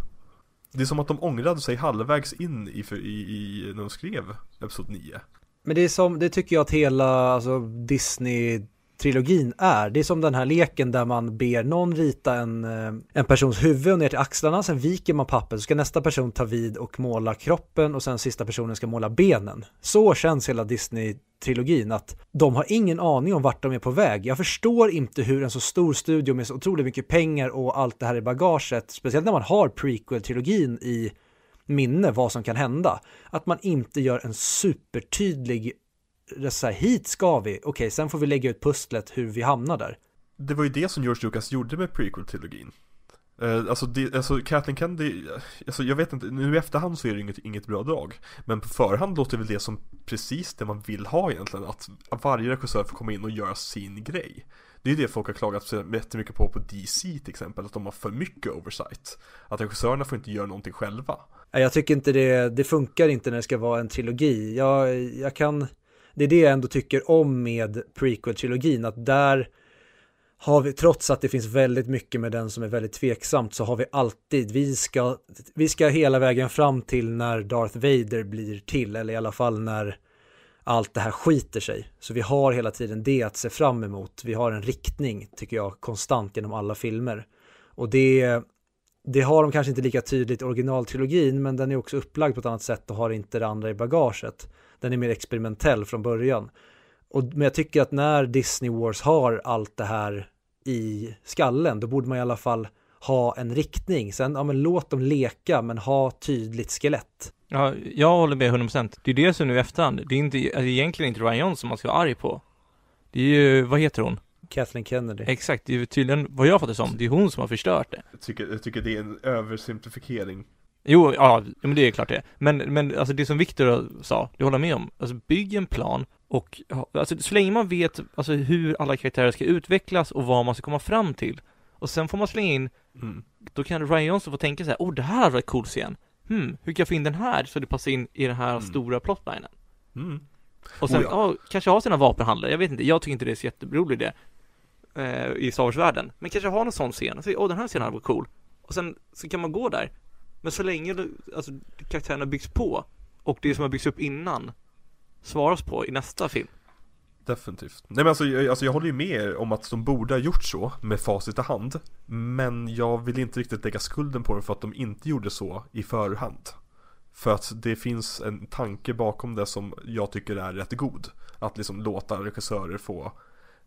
Det är som att de ångrade sig halvvägs in i, i, i när de skrev Episod 9. Men det är som, det tycker jag att hela alltså, Disney-trilogin är. Det är som den här leken där man ber någon rita en, eh, en persons huvud och ner till axlarna, sen viker man pappret, så ska nästa person ta vid och måla kroppen och sen sista personen ska måla benen. Så känns hela Disney-trilogin, att de har ingen aning om vart de är på väg. Jag förstår inte hur en så stor studio med så otroligt mycket pengar och allt det här i bagaget, speciellt när man har prequel-trilogin i minne vad som kan hända. Att man inte gör en supertydlig, eh, så här, hit ska vi, okej, sen får vi lägga ut pusslet hur vi hamnar där. Det var ju det som George Lucas gjorde med prequel-trilogin. Eh, alltså, det, alltså Kathleen Kennedy, alltså jag vet inte, nu i efterhand så är det inget, inget bra drag. Men på förhand låter väl det som precis det man vill ha egentligen, att varje regissör får komma in och göra sin grej. Det är ju det folk har klagat jättemycket på på DC till exempel, att de har för mycket oversight. Att regissörerna får inte göra någonting själva. Jag tycker inte det, det funkar inte när det ska vara en trilogi. Jag, jag kan, det är det jag ändå tycker om med prequel-trilogin, att där har vi, trots att det finns väldigt mycket med den som är väldigt tveksamt, så har vi alltid, vi ska, vi ska hela vägen fram till när Darth Vader blir till, eller i alla fall när allt det här skiter sig. Så vi har hela tiden det att se fram emot. Vi har en riktning, tycker jag, konstant genom alla filmer. Och det, det har de kanske inte lika tydligt i originaltrilogin, men den är också upplagd på ett annat sätt och har inte det andra i bagaget. Den är mer experimentell från början. Och, men jag tycker att när Disney Wars har allt det här i skallen, då borde man i alla fall ha en riktning. Sen, ja men låt dem leka, men ha tydligt skelett. Ja, jag håller med 100%. Det är det som nu i efterhand, det är inte, alltså, egentligen inte Ryan Johnson man ska vara arg på. Det är ju, vad heter hon? Kathleen Kennedy. Exakt, det är tydligen, vad jag fattar som, det är hon som har förstört det. Jag tycker, jag tycker det är en översimplifiering. Jo, ja, men det är klart det. Men, men alltså det som Victor sa, det håller jag med om. Alltså bygg en plan och, alltså så länge man vet, alltså hur alla karaktärer ska utvecklas och vad man ska komma fram till. Och sen får man slänga in Mm. Då kan Ryan Johnson få tänka så här, oh det här var cool scen. Hmm, hur kan jag få in den här så det passar in i den här Mm. stora plotlinen? Mm. Och sen, Oh, ja. kanske ha sina vapenhandlare, jag vet inte, jag tycker inte det är så jätterolig idé eh, i Star Wars-världen. Men kanske ha någon sån scen, åh oh, den här scenen var cool. Och sen så kan man gå där. Men så länge alltså, karaktärerna byggs på och det som har byggts upp innan svaras på i nästa film. Definitivt. Nej men alltså jag, alltså jag håller ju med er om att de borde ha gjort så med facit i hand. Men jag vill inte riktigt lägga skulden på dem för att de inte gjorde så i förhand. För att det finns en tanke bakom det som jag tycker är rätt god. Att liksom låta regissörer få,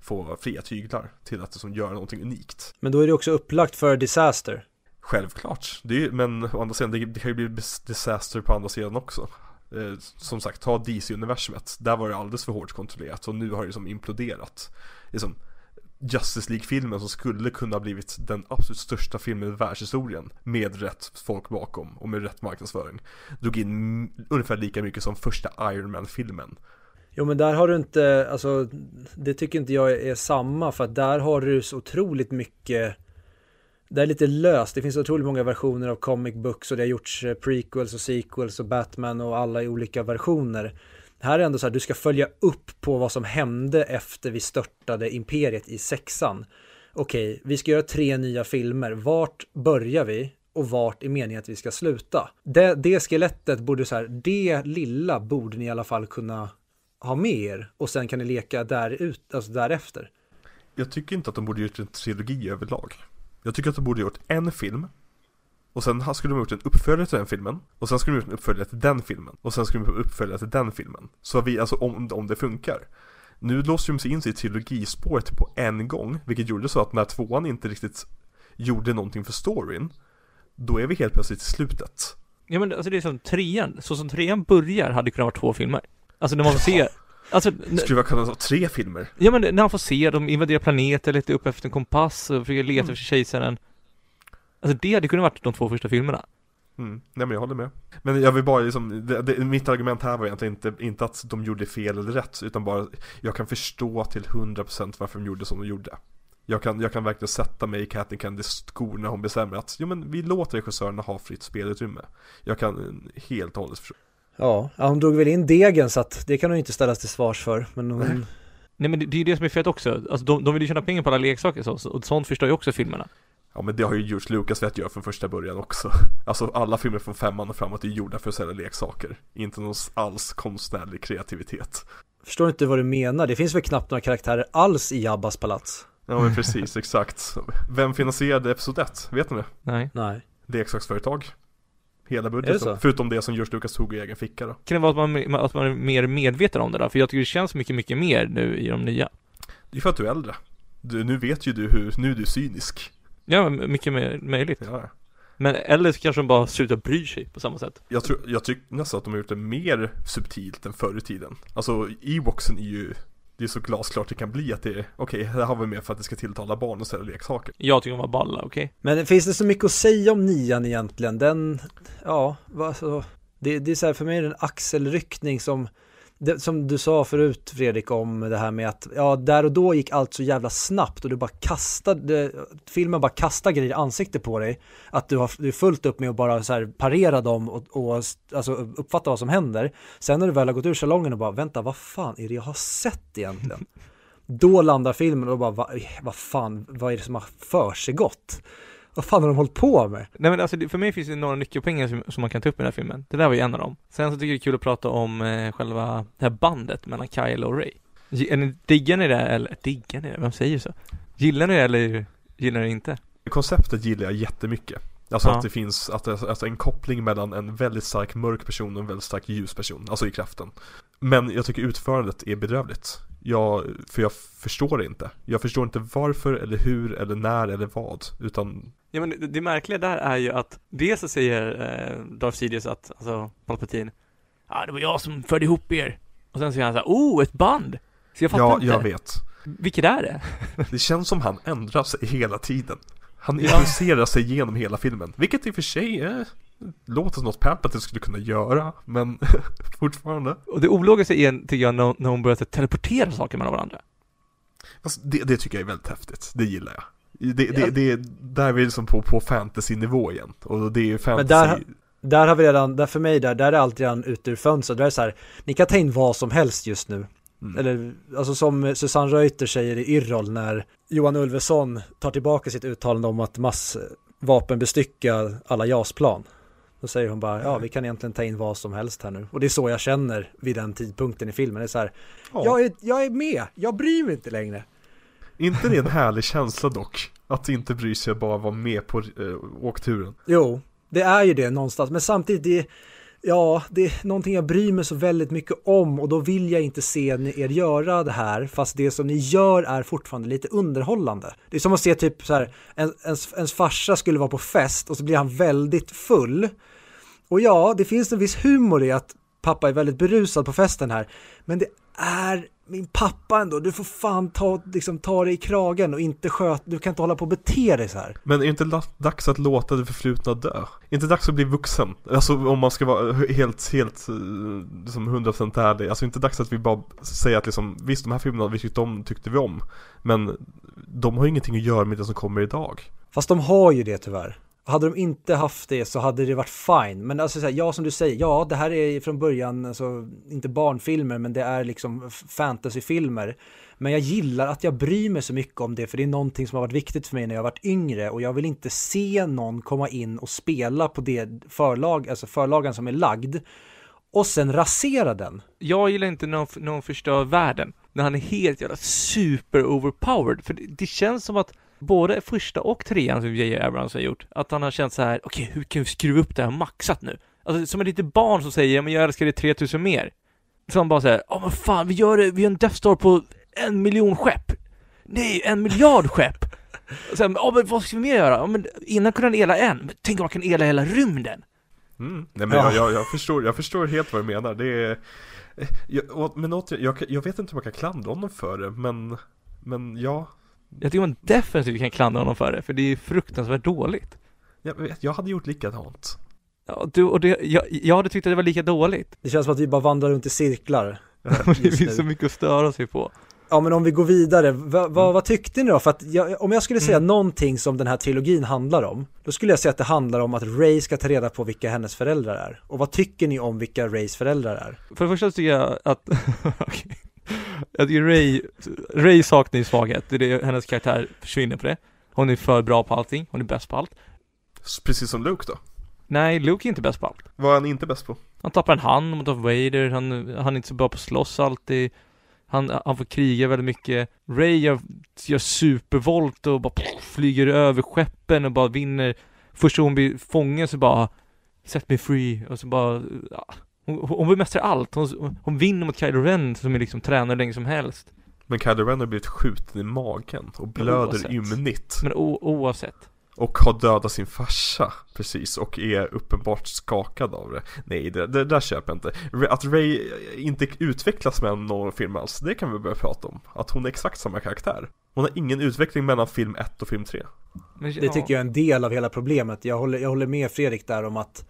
få fria tyglar till att liksom göra någonting unikt. Men då är det också upplagt för disaster. Självklart, det är, men å andra sidan det, det kan ju bli disaster på andra sidan också. Eh, som sagt, ta DC-universumet. Där var det alldeles för hårt kontrollerat och nu har det liksom imploderat. Liksom, Justice League-filmen som skulle kunna ha blivit den absolut största filmen i världshistorien med rätt folk bakom och med rätt marknadsföring. Drog in ungefär lika mycket som första Iron Man-filmen. Jo men där har du inte, alltså det tycker inte jag är samma för att där har du så otroligt mycket det är lite löst, det finns otroligt många versioner av comic books och det har gjorts eh, prequels och sequels och Batman och alla i olika versioner. Här är ändå så här, du ska följa upp på vad som hände efter vi störtade imperiet i sexan. Okej, vi ska göra tre nya filmer. Vart börjar vi? Och vart är meningen att vi ska sluta? Det, det skelettet borde så här, det lilla borde ni i alla fall kunna ha med er och sen kan ni leka där ut, alltså därefter. Jag tycker inte att de borde gjort en trilogi överlag. Jag tycker att de borde gjort en film och sen skulle de gjort en uppföljare till den filmen och sen skulle de gjort en uppföljare till den filmen och sen skulle de gjort en uppföljare till den filmen. Så vi, alltså om, om det funkar. Nu låste de sig in sig i trilogispåret på en gång, vilket gjorde så att när tvåan inte riktigt gjorde någonting för storyn, då är vi helt plötsligt i slutet. Ja men alltså det är som trean, så som trean börjar hade det kunnat vara två filmer. Alltså när man får se, alltså, Skulle vi kunna ha tre filmer? ja men när han får se dem invadera planeter, leta upp efter en kompass och försöka leta Mm. efter kejsaren. Alltså det hade kunnat varit de två första filmerna. Mm, nej men jag håller med. Men jag vill bara liksom, det, det, mitt argument här var egentligen inte, inte att de gjorde fel eller rätt, utan bara, jag kan förstå till 100% varför de gjorde som de gjorde. Jag kan, jag kan verkligen sätta mig i Kathy Candys skor när hon bestämmer att, jo men vi låter regissörerna ha fritt spelutrymme. Jag kan eh, helt och hållet förstå. Ja, ja, hon drog väl in degen så att det kan hon inte ställas till svars för. Men hon, Nej. Men det, det är ju det som är fett också, alltså de, de vill ju tjäna pengar på alla leksaker så, och sånt förstör ju också filmerna. Ja men det har ju George Lucas velat göra från första början också. Alltså alla filmer från femman och framåt är gjorda för att sälja leksaker. Inte någon alls konstnärlig kreativitet. förstår inte vad du menar. Det finns väl knappt några karaktärer alls i Jabbas palats. Ja men precis, exakt. Vem finansierade Episod 1? Vet ni det? Nej. Nej. leksaksföretag Hela budgeten, förutom det som George Lucas tog i egen ficka då Kan det vara att man, att man är mer medveten om det då? För jag tycker det känns mycket, mycket mer nu i de nya. Det är för att du är äldre du, Nu vet ju du hur, nu är du cynisk Ja, mycket mer möjligt. ja. Men eller så kanske de bara slutar bry sig på samma sätt. Jag, tror, jag tycker nästan att de har gjort det mer subtilt än förr i tiden Alltså Ewoxen är ju Det är så glasklart det kan bli att det är Okej, här har vi med för att det ska tilltala barn och ställa leksaker Jag tycker de var balla, okej? Men finns det så mycket att säga om nian egentligen? Den, ja, vad så, det, det är så här, för mig är det en axelryckning som, det, som du sa förut Fredrik om det här med att, ja, där och då gick allt så jävla snabbt och du bara kastade, filmen bara kastar grejer i ansiktet på dig. Att du har du är fullt upp med att bara så här parera dem och, och alltså uppfatta vad som händer. Sen när du väl har gått ur salongen och bara, vänta, vad fan är det jag har sett egentligen? Då landar filmen och bara, vad, vad fan, vad är det som har försiggått? Vad fan har de hållit på med? Nej men alltså för mig finns det några nyckelpoänger som, som man kan ta upp i den här filmen. Det där var ju en av dem. Sen så tycker jag det är kul att prata om eh, själva det här bandet mellan Kyle och Ray. Diggar ni det eller, diggar ni det? Vem säger så? Gillar ni det eller gillar ni det inte? Konceptet gillar jag jättemycket Alltså Ja. att det finns, att det, alltså en koppling mellan en väldigt stark mörk person och en väldigt stark ljus person, alltså i kraften Men jag tycker utförandet är bedrövligt jag, För jag förstår det inte Jag förstår inte varför eller hur eller när eller vad Utan Ja men det, det märkliga där är ju att dels så säger eh, Darth Sidious att, alltså Palpatine Ja ah, det var jag som förde ihop er. Och sen säger han så här, oh ett band! Så jag fattar Ja, inte. jag vet. Vilket är det? Det känns som han ändrar sig hela tiden. Han Ja. improviserar sig igenom hela filmen. Vilket i och för sig är Låter som något Palpatine skulle kunna göra Men fortfarande. Och det ologiska är, tycker jag, när, hon börjar teleportera saker mellan varandra. Fast det, det tycker jag är väldigt häftigt. Det gillar jag Det, det, Ja. det, där är vi liksom på, på fantasy-nivå igen. Och det är fantasy. där- Där har vi redan, där för mig där, där är allt redan ute ur fönstret. Där är så här, ni kan ta in vad som helst just nu. Mm. Eller, alltså som Susanne Reuter säger i Yrrol när Johan Ulveson tar tillbaka sitt uttalande om att massvapenbestycka alla JAS-plan. Då säger hon bara, ja vi kan egentligen ta in vad som helst här nu. Och det är så jag känner vid den tidpunkten i filmen. Det är så här, Ja. jag, är, jag är med, jag bryr mig inte längre. Inte det en härlig känsla dock? Att inte bry sig och bara vara med på eh, åkturen. Jo, det är ju det någonstans. Men samtidigt, det, ja, det är någonting jag bryr mig så väldigt mycket om och då vill jag inte se er göra det här. Fast det som ni gör är fortfarande lite underhållande. Det är som att se typ så här, en, ens, ens farsa skulle vara på fest och så blir han väldigt full. Och ja, det finns en viss humor i att pappa är väldigt berusad på festen här. Men det är min pappa ändå. Du får fan ta, liksom, ta dig i kragen och inte sköta, du kan inte hålla på och bete dig så här. Men är det inte dags att låta det förflutna dö? Är det inte dags att bli vuxen? Alltså om man ska vara helt, helt, eh, liksom 100% ärlig. Alltså inte dags att vi bara säger att liksom, visst de här filmerna vi tyckte om, tyckte vi om. Men de har ju ingenting att göra med det som kommer idag. Fast de har ju det tyvärr. Hade de inte haft det så hade det varit fine. Men alltså så här, ja som du säger, ja det här är från början, alltså, inte barnfilmer men det är liksom fantasyfilmer. Men jag gillar att jag bryr mig så mycket om det för det är någonting som har varit viktigt för mig när jag varit yngre och jag vill inte se någon komma in och spela på det förlag, alltså förlagen som är lagd och sen rasera den. Jag gillar inte när någon, när någon förstör världen. När han är helt jävla super overpowered. För det, det känns som att både första och trean som J.J. Abrams har gjort, att han har känt så här: okej, hur kan vi skruva upp det här maxat nu? Alltså som ett litet barn som säger, ja men jag älskar det 3000 mer. Så han bara säger, ja men fan, vi gör det, vi gör en Death Star på en miljon skepp. Nej, en miljard skepp. Och sen, ja men vad ska vi mer göra? Ja, men innan kunde han ela en, men tänk om man kan ela hela rymden. Mm. Nej men Ja. jag, jag, jag, förstår, jag förstår helt vad du menar. Det är... eh, Jag, men återigen, jag, jag vet inte om jag kan klandra honom för det, men... Men ja, Jag tycker man definitivt kan klandra honom för det, för det är fruktansvärt dåligt. jag, vet, jag hade gjort likadant. Ja, du, och det, jag, jag hade tyckt att det var lika dåligt. Det känns som att vi bara vandrar runt i cirklar. det Just finns så mycket att störa sig på. Ja men om vi går vidare, va, va, vad tyckte ni då? För att jag, om jag skulle säga Mm. någonting som den här trilogin handlar om, då skulle jag säga att det handlar om att Ray ska ta reda på vilka hennes föräldrar är. Och vad tycker ni om vilka Rays föräldrar är? För det första tycker jag att, okej. Jag tycker Ray, Ray saknar ju svaghet. Det är det, hennes karaktär försvinner på det. Hon är för bra på allting, hon är bäst på allt. Precis som Luke då. Nej, Luke är inte bäst på allt. Vad är han inte bäst på? Han tappar en hand mot Darth Vader, han, han är inte så bra på att slåss alltid. Han, han får kriga väldigt mycket. Ray gör, gör supervolt och bara pff, flyger över skeppen och bara vinner. Först hon blir fången så bara Set me free och så bara ja. Hon, hon bemästrar allt. Hon, hon vinner mot Kylo Ren som är liksom tränare länge som helst. Men Kylo Ren har blivit skjuten i magen och blöder oavsett. ymnigt. Men oavsett. Och har dödat sin farsa, precis, och är uppenbart skakad av det. Nej, det, det där köper jag inte. Att Ray inte utvecklas med någon film alls, det kan vi börja prata om. Att hon är exakt samma karaktär. Hon har ingen utveckling mellan film 1 och film 3. Men, Det tycker jag är en del av hela problemet. Jag håller, jag håller med Fredrik där om att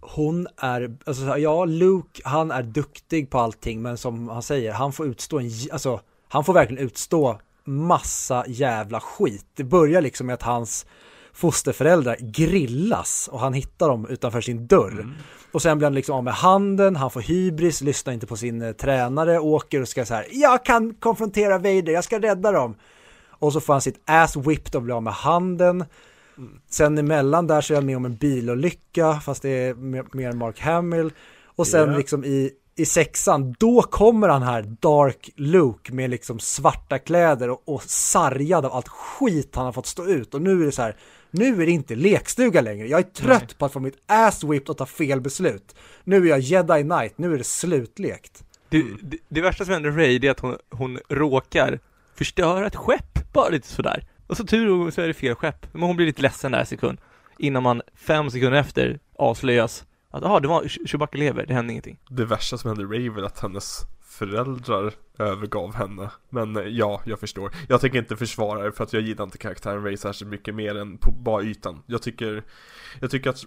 hon är, alltså ja Luke, han är duktig på allting men som han säger, han får utstå en, alltså han får verkligen utstå massa jävla skit. Det börjar liksom med att hans fosterföräldrar grillas och han hittar dem utanför sin dörr. Och sen blir han liksom av med handen, han får hybris, lyssnar inte på sin eh, tränare, åker och ska så här, jag kan konfrontera Vader, jag ska rädda dem. Och så får han sitt ass whipped och blir av med handen. Sen emellan där så är han med om en bilolycka, fast det är mer- Mark Hamill. Och sen Ja. liksom i, i sexan, då kommer han här Dark Luke med liksom svarta kläder och, och sargad av allt skit han har fått stå ut. Och nu är det så här, nu är det inte lekstuga längre. Jag är trött Nej. på att få mitt ass whipped och ta fel beslut. Nu är jag jedi knight, nu är det slutlekt. det, det, det värsta som händer Ray det är att hon, hon råkar förstöra ett skepp, bara lite sådär. Och så tur så är det fel skepp. Men hon blir lite ledsen där en sekund. Innan man fem sekunder efter avslöjas att jaha, det var Chewbacca lever, det hände ingenting. Det värsta som hände Ray väl att hennes föräldrar övergav henne. Men eh, ja, jag förstår. Jag tänker inte försvara det för att jag gillar inte karaktären Ray särskilt mycket mer än på bara ytan. Jag tycker Jag tycker att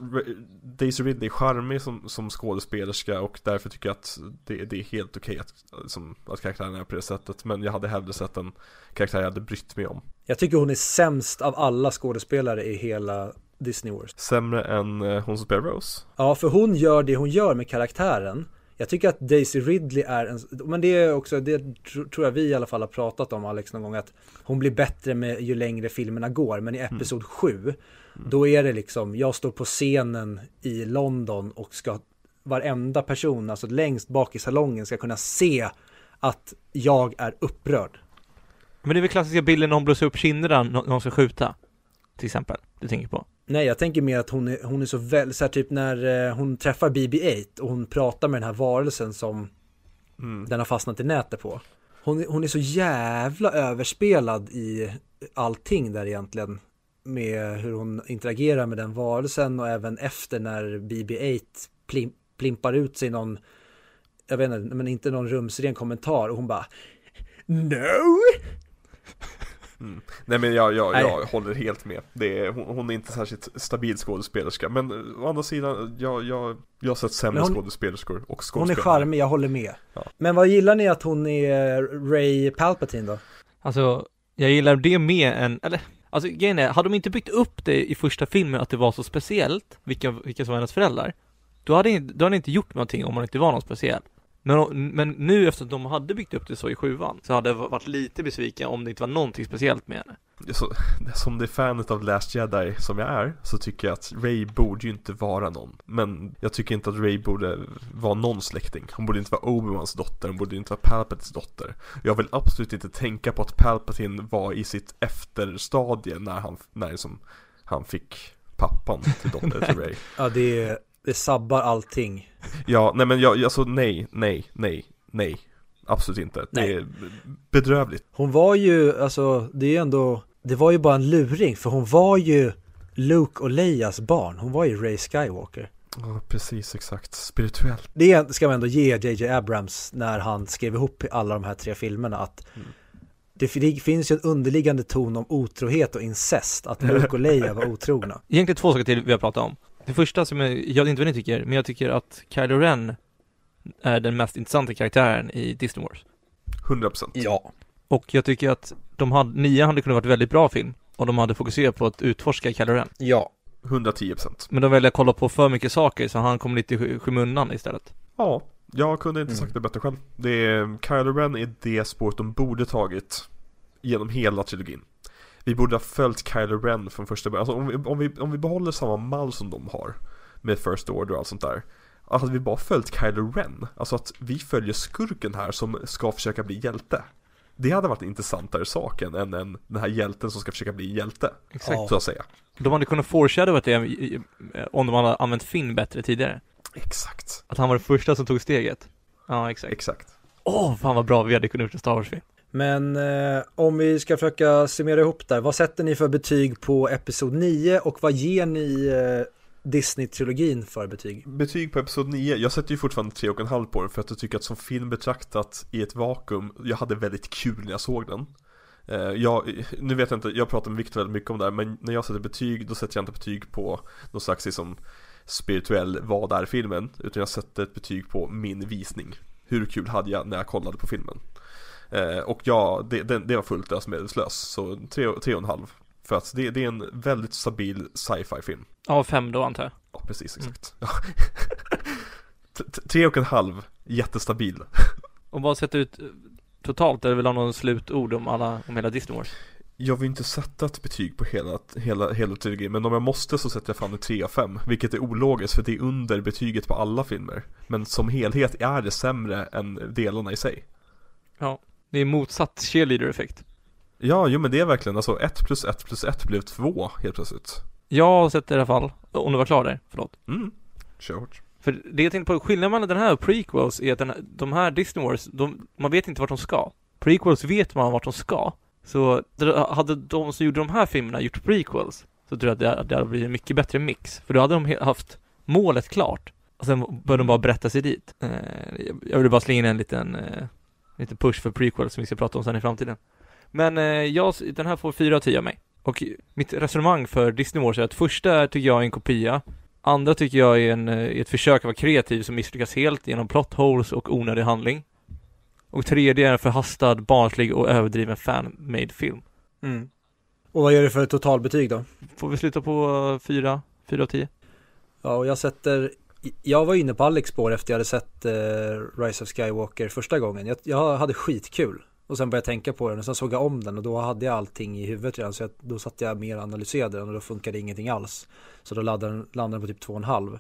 Daisy Ridley är charmig som, som skådespelerska och därför tycker jag att det, det är helt okej att, som, att karaktären är på det sättet. Men jag hade hellre sett en karaktär jag hade brytt mig om. Jag tycker hon är sämst av alla skådespelare i hela Disney Wars Sämre än eh, hon som spelar Rose? Ja, för hon gör det hon gör med karaktären jag tycker att Daisy Ridley är en, men det är också, det tror jag vi i alla fall har pratat om Alex någon gång att hon blir bättre med ju längre filmerna går, men i mm. Episod mm. 7 mm. då är det liksom, jag står på scenen i London och ska varenda person, alltså längst bak i salongen ska kunna se att jag är upprörd. Men det är väl klassiska bilden när hon blåser upp kinderna när hon ska skjuta, till exempel, du tänker på? Nej, jag tänker mer att hon är, hon är så väl, så här, typ när eh, hon träffar BB-8 och hon pratar med den här varelsen som mm. den har fastnat i nätet på. Hon, hon är så jävla överspelad i allting där egentligen. Med hur hon interagerar med den varelsen och även efter när BB-8 plim, plimpar ut sig någon, jag vet inte, men inte någon rumsren kommentar och hon bara No! Mm. Nej men jag, jag, jag håller helt med. Det är, hon, hon, är inte särskilt stabil skådespelerska. Men å andra sidan, jag, jag, jag har sett sämre hon, skådespelerskor och skådespelare. Hon är charmig, jag håller med. Ja. Men vad gillar ni att hon är Ray Palpatine då? Alltså, jag gillar det mer än, eller Alltså grejen är, hade de inte byggt upp det i första filmen att det var så speciellt, vilka, vilka som var hennes föräldrar, då hade, då hade inte gjort någonting om man inte var någon speciell. Men, men nu efter att de hade byggt upp det så i sjuan så hade jag varit lite besviken om det inte var någonting speciellt med henne. Så, som det fanet av Last Jedi som jag är så tycker jag att Ray borde ju inte vara någon. Men jag tycker inte att Ray borde vara någon släkting. Hon borde inte vara Obi-Wans dotter, hon borde inte vara Palpatines dotter. Jag vill absolut inte tänka på att Palpatine var i sitt efterstadie när han, när liksom, han fick pappan till dotter till Ray. ja, det är det sabbar allting. Ja, nej men jag, alltså nej, nej, nej, nej. Absolut inte. Nej. Det är bedrövligt. Hon var ju, alltså det är ändå, det var ju bara en luring för hon var ju Luke och Leias barn. Hon var ju Ray Skywalker. Ja, precis, exakt. Spirituellt. Det ska man ändå ge JJ Abrams när han skrev ihop alla de här tre filmerna att mm. det finns ju en underliggande ton om otrohet och incest, att Luke och Leia var otrogna. Egentligen två saker till vi har pratat om. Det första som jag, jag vet inte vad ni tycker, men jag tycker att Kylo Ren är den mest intressanta karaktären i Disney Wars. 100% Ja. Och jag tycker att de hade, nio hade kunnat varit väldigt bra film om de hade fokuserat på att utforska Kylo Ren. Ja. 110% Men de väljer att kolla på för mycket saker så han kommer lite i skymundan istället. Ja, jag kunde inte mm. sagt det bättre själv. Det är, Kylo Ren är det spåret de borde tagit genom hela trilogin. Vi borde ha följt Kylo Ren från första början. Alltså om vi, om vi, om vi behåller samma mall som de har med First Order och allt sånt där. Alltså vi bara följt Kylo Ren. Alltså att vi följer skurken här som ska försöka bli hjälte. Det hade varit en intressantare sak än, än, än den här hjälten som ska försöka bli hjälte. Exakt. Så att säga. De hade kunnat foreshadowa det om de hade använt Finn bättre tidigare. Exakt. Att han var den första som tog steget. Ja, exakt. Exakt. Åh, oh, fan vad bra vi hade kunnat gjort en Star Wars-film. Men eh, om vi ska försöka summera ihop där, vad sätter ni för betyg på Episod 9 och vad ger ni eh, Disney-trilogin för betyg? Betyg på Episod 9, jag sätter ju fortfarande 3,5 på den för att jag tycker att som film betraktat i ett vakuum, jag hade väldigt kul när jag såg den. Eh, jag, nu vet jag inte, jag pratar med Victor väldigt mycket om det här, men när jag sätter betyg, då sätter jag inte betyg på någon slags liksom spirituell vad är filmen, utan jag sätter ett betyg på min visning. Hur kul hade jag när jag kollade på filmen? Eh, och ja, det, det, det var fullt ös medelslös. Så tre, tre och en halv. För att det, det är en väldigt stabil sci-fi film. Av fem då antar jag? Ja, precis, exakt. Mm. tre och en halv, jättestabil. Och vad sätter ut totalt? Eller vill ha någon slutord om alla, om hela Disney Wars? Jag vill inte sätta ett betyg på hela, hela, hela trilogin Men om jag måste så sätter jag fan en 3 av 5 Vilket är ologiskt för det är under betyget på alla filmer Men som helhet är det sämre än delarna i sig Ja det är motsatt cheerleader-effekt. Ja, jo men det är verkligen alltså 1 plus 1 plus 1 blev 2 helt plötsligt. Jag har sett det i alla fall. Om du var klar där, förlåt. Mm, kör hårt. För det jag tänkte på, skillnaden mellan den här och prequels är att den, de här Disney Wars, de, man vet inte vart de ska. Prequels vet man vart de ska. Så hade de som gjorde de här filmerna gjort prequels så tror jag att det, det hade blivit en mycket bättre mix. För då hade de haft målet klart. Och sen började de bara berätta sig dit. Eh, jag- jag ville bara slänga in en liten, eh, liten push för prequel som vi ska prata om sen i framtiden. Men eh, jag, den här får 4 av 10 av mig. Och mitt resonemang för Disney Wars är att första tycker jag är en kopia. Andra tycker jag är en, eh, ett försök att vara kreativ som misslyckas helt genom plot holes och onödig handling. Och tredje är en förhastad, barnslig och överdriven fan-made film. Mm. Och vad gör du för totalbetyg då? Får vi sluta på 4, 4 av 10? Ja, och jag sätter jag var inne på Alex spår efter jag hade sett eh, Rise of Skywalker första gången. Jag, jag hade skitkul och sen började jag tänka på den och sen såg jag om den och då hade jag allting i huvudet redan så jag, då satt jag mer och analyserade den och då funkade ingenting alls. Så då landade den, landade den på typ två och en halv.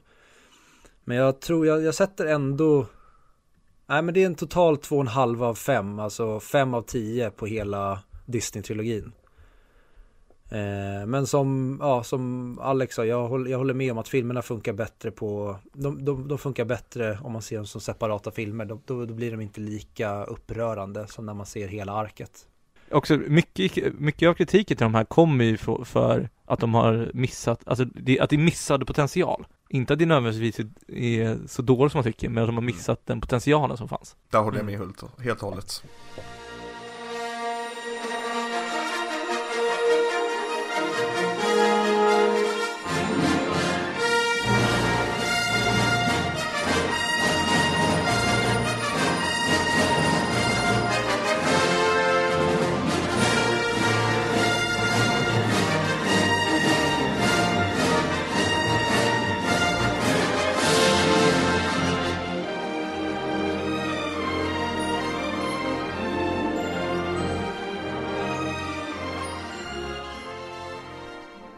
Men jag tror jag, jag sätter ändå Nej men det är en total två och en halv av 5, alltså 5 av 10 på hela Disney-trilogin. Eh, men som, ja, som Alex sa, jag håller, jag håller med om att filmerna funkar bättre på de, de, de funkar bättre om man ser dem som separata filmer. Då, då, då blir de inte lika upprörande som när man ser hela arket. Också mycket, mycket av kritiken till de här kommer ju för, för att de har missat, alltså det, att det är missad potential. Inte att det nödvändigtvis är- så dåligt som man tycker, men att de har missat den potentialen som fanns. Där håller jag Mm. med Hult, helt och hållet.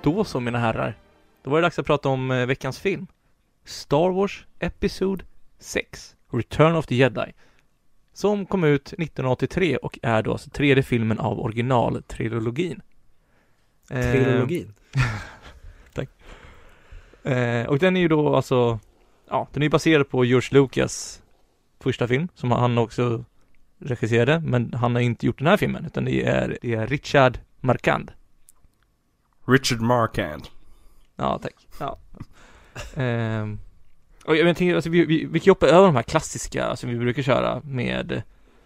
Då så mina herrar, då var det dags att prata om eh, veckans film. Star Wars Episod 6, Return of the Jedi. Som kom ut 1983 och är då alltså tredje filmen av originaltrilogin. Eh, Trilogin. Eh, och den är ju då alltså, ja, den är baserad på George Lucas första film, som han också regisserade, men han har inte gjort den här filmen, utan det är, det är Richard Marquand. Richard Marquand. Ja, tack. Ja. Ehm, och jag tänker, alltså, vi, vi, vi kan hoppa över de här klassiska som vi brukar köra med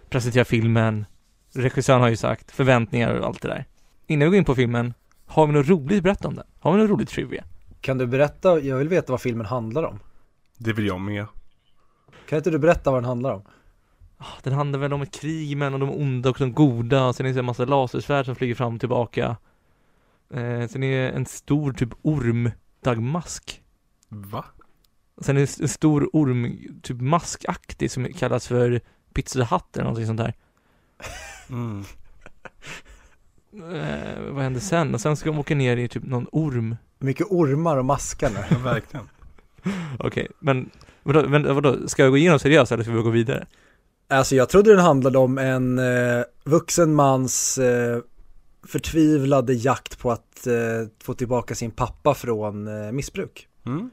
presentera filmen, regissören har ju sagt, förväntningar och allt det där. Innan vi går in på filmen, har vi något roligt att berätta om den? Har vi något roligt trivia? Kan du berätta, jag vill veta vad filmen handlar om. Det vill jag med. Kan inte du berätta vad den handlar om? Ah, Den handlar väl om ett krig mellan de onda och de goda, och sen är det en massa lasersvärd som flyger fram och tillbaka. Eh, sen är det en stor typ orm-dagmask. Va? Sen är det en stor orm, typ maskaktig som kallas för Pizza Hut eller någonting sånt där. Mm. Eh, vad händer sen? Och sen ska de åka ner i typ någon orm. Mycket ormar och maskar nu. Ja, verkligen. Okej, men vadå, vadå, ska jag gå igenom seriöst eller ska vi gå vidare? Alltså jag trodde den handlade om en eh, vuxen mans eh, förtvivlade jakt på att eh, få tillbaka sin pappa från eh, missbruk. Mm.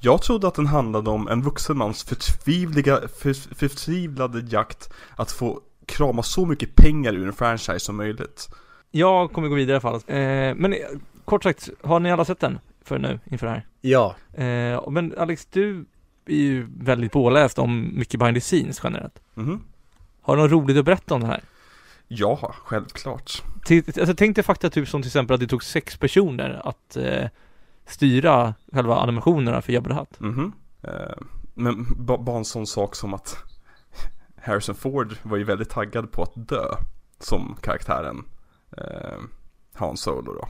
Jag trodde att den handlade om en vuxen mans förtvivliga, för, förtvivlade jakt att få krama så mycket pengar ur en franchise som möjligt. Jag kommer gå vidare i alla fall. Eh, men eh, kort sagt, har ni alla sett den för nu inför det här? Ja, Eh, men Alex, du är ju väldigt påläst om mycket behind the scenes generellt. Mhm. Har du något roligt att berätta om det här? Ja, självklart. Alltså, tänk dig fakta typ som till exempel att det tog sex personer att eh, styra själva animationerna för Jabba the Hutt. Mhm. Eh, men ba- bara en sån sak som att Harrison Ford var ju väldigt taggad på att dö som karaktären eh, Han Solo då.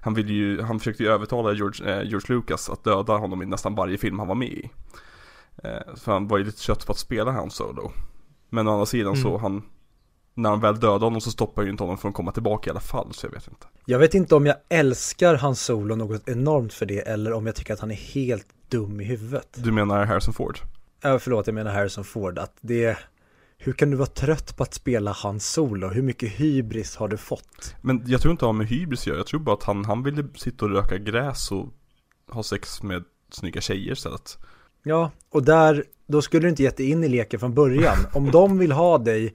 Han ville ju, han försökte ju övertala George, eh, George Lucas att döda honom i nästan varje film han var med i. Eh, för han var ju lite trött på att spela Han Solo. Men å andra sidan Mm. så han, när han väl dödade honom så stoppar ju inte honom från att komma tillbaka i alla fall, så jag vet inte. jag vet inte om jag älskar hans solo något enormt för det eller om jag tycker att han är helt dum i huvudet. Du menar Harrison Ford? Ja, förlåt, jag menar Harrison Ford, att det hur kan du vara trött på att spela hans solo? Hur mycket hybris har du fått? Men jag tror inte har med hybris göra. Jag tror bara att han, han ville sitta och röka gräs och ha sex med snygga tjejer istället. Ja, och där, då skulle du inte gett dig in i leken från början. Om de vill ha dig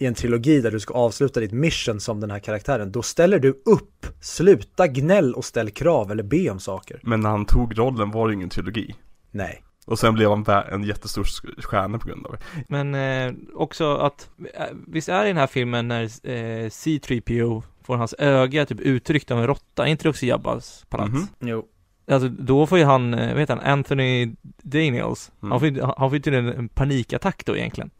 i en trilogi där du ska avsluta ditt mission som den här karaktären, då ställer du upp. Sluta gnäll och ställ krav eller be om saker. Men när han tog rollen var det ingen trilogi. Nej. Och sen blev han en jättestor stjärna på grund av det. Men eh, också att, eh, visst är det i den här filmen när eh, C3PO får hans öga typ uttryckt av en råtta, är inte det också Jabbas palats? Mhm. Jo. Alltså då får ju han, eh, vad heter han, Anthony Daniels, Mm. han får ju, han får tydligen en panikattack då egentligen.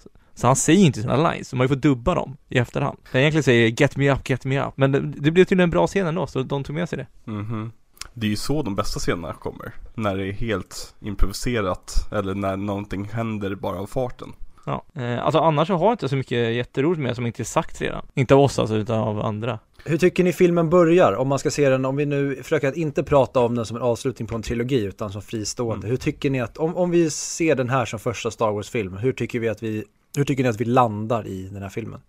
Så han säger inte sina lines, så man fått dubba dem i efterhand. Han egentligen säger 'Get me up, get me up' Men det, det blev tydligen en bra scen ändå, så de tog med sig det. Mhm. Det är ju så de bästa scenerna kommer. När det är helt improviserat eller när någonting händer bara av farten. Ja, eh, alltså annars så har jag inte så mycket jätteroligt med som inte är sagt redan. Inte av oss alltså, utan av andra. Hur tycker ni filmen börjar? Om man ska se den, om vi nu försöker att inte prata om den som en avslutning på en trilogi utan som fristående. Mm. Hur tycker ni att, om, om vi ser den här som första Star Wars-film, hur tycker vi att vi, hur tycker ni att vi landar i den här filmen?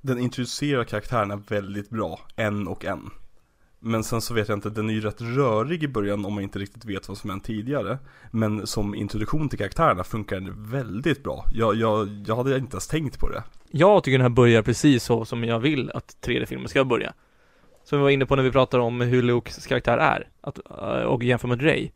Den introducerar karaktärerna väldigt bra, en och en. Men sen så vet jag inte, den är ju rätt rörig i början om man inte riktigt vet vad som hänt tidigare. Men som introduktion till karaktärerna funkar den väldigt bra. Jag, jag, jag hade inte ens tänkt på det. Jag tycker den här börjar precis så som jag vill att 3D-filmen ska börja. Som vi var inne på när vi pratade om hur Lukes karaktär är, att, och jämför med Ray.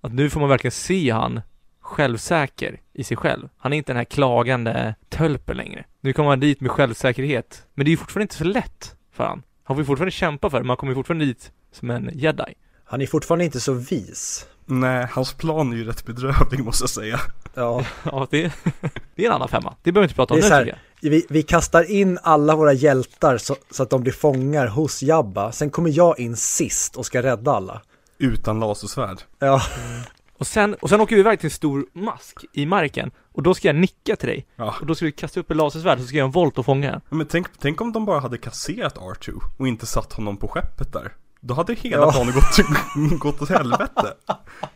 Att nu får man verkligen se han självsäker i sig själv. Han är inte den här klagande tölpen längre. Nu kommer han dit med självsäkerhet. Men det är ju fortfarande inte så lätt för han. Han får ju fortfarande kämpa för det, man kommer ju fortfarande dit som en jedi. Han är fortfarande inte så vis. Nej, hans plan är ju rätt bedrövlig måste jag säga. Ja, Ja, det, det är en annan femma. Det behöver vi inte prata om Det är nu så här- tycker jag. vi, vi kastar in alla våra hjältar så, så att de blir fångar hos Jabba. Sen kommer jag in sist och ska rädda alla. Utan lasersvärd. Ja, Och sen, och sen åker vi iväg till en stor mask i marken. Och då ska jag nicka till dig. Ja. Och då ska vi kasta upp en lasersvärd och så ska jag göra en volt och fånga den. Men tänk, tänk om de bara hade kasserat R2 och inte satt honom på skeppet där. Då hade hela Ja. planen gått, gått åt helvete.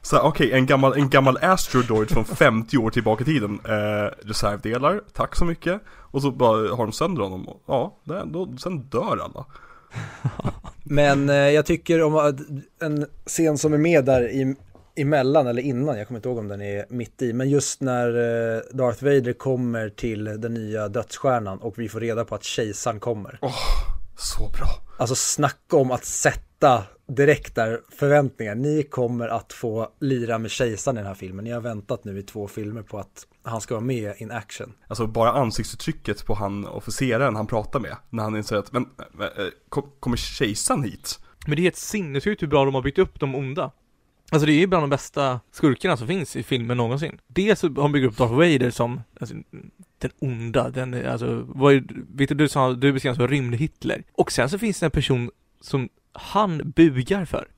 Så okej, en gammal, en gammal Astrodroid från 50 år tillbaka i tiden. Eh, reservdelar, tack så mycket. Och så bara har de sönder honom. och Ja, det, då, sen dör alla. men eh, jag tycker om en scen som är med där i, emellan eller innan, jag kommer inte ihåg om den är mitt i, men just när eh, Darth Vader kommer till den nya dödsstjärnan och vi får reda på att kejsaren kommer. Så bra. Alltså snacka om att sätta direkt där förväntningar. Ni kommer att få lira med kejsaren i den här filmen. Ni har väntat nu i två filmer på att han ska vara med in action. Alltså bara ansiktsuttrycket på han officeraren han pratar med. När han inser att, men, äh, kom, kommer kejsaren hit? Men det är helt sinnessjukt hur bra de har byggt upp de onda. Alltså det är ju bland de bästa skurkarna som finns i filmen någonsin. Dels så har de byggt upp Darth Vader som, alltså, den onda, den, är- alltså, vad är, vet du, du sa, du beskrev som rymd-Hitler. Och sen så finns det en person som han bugar för.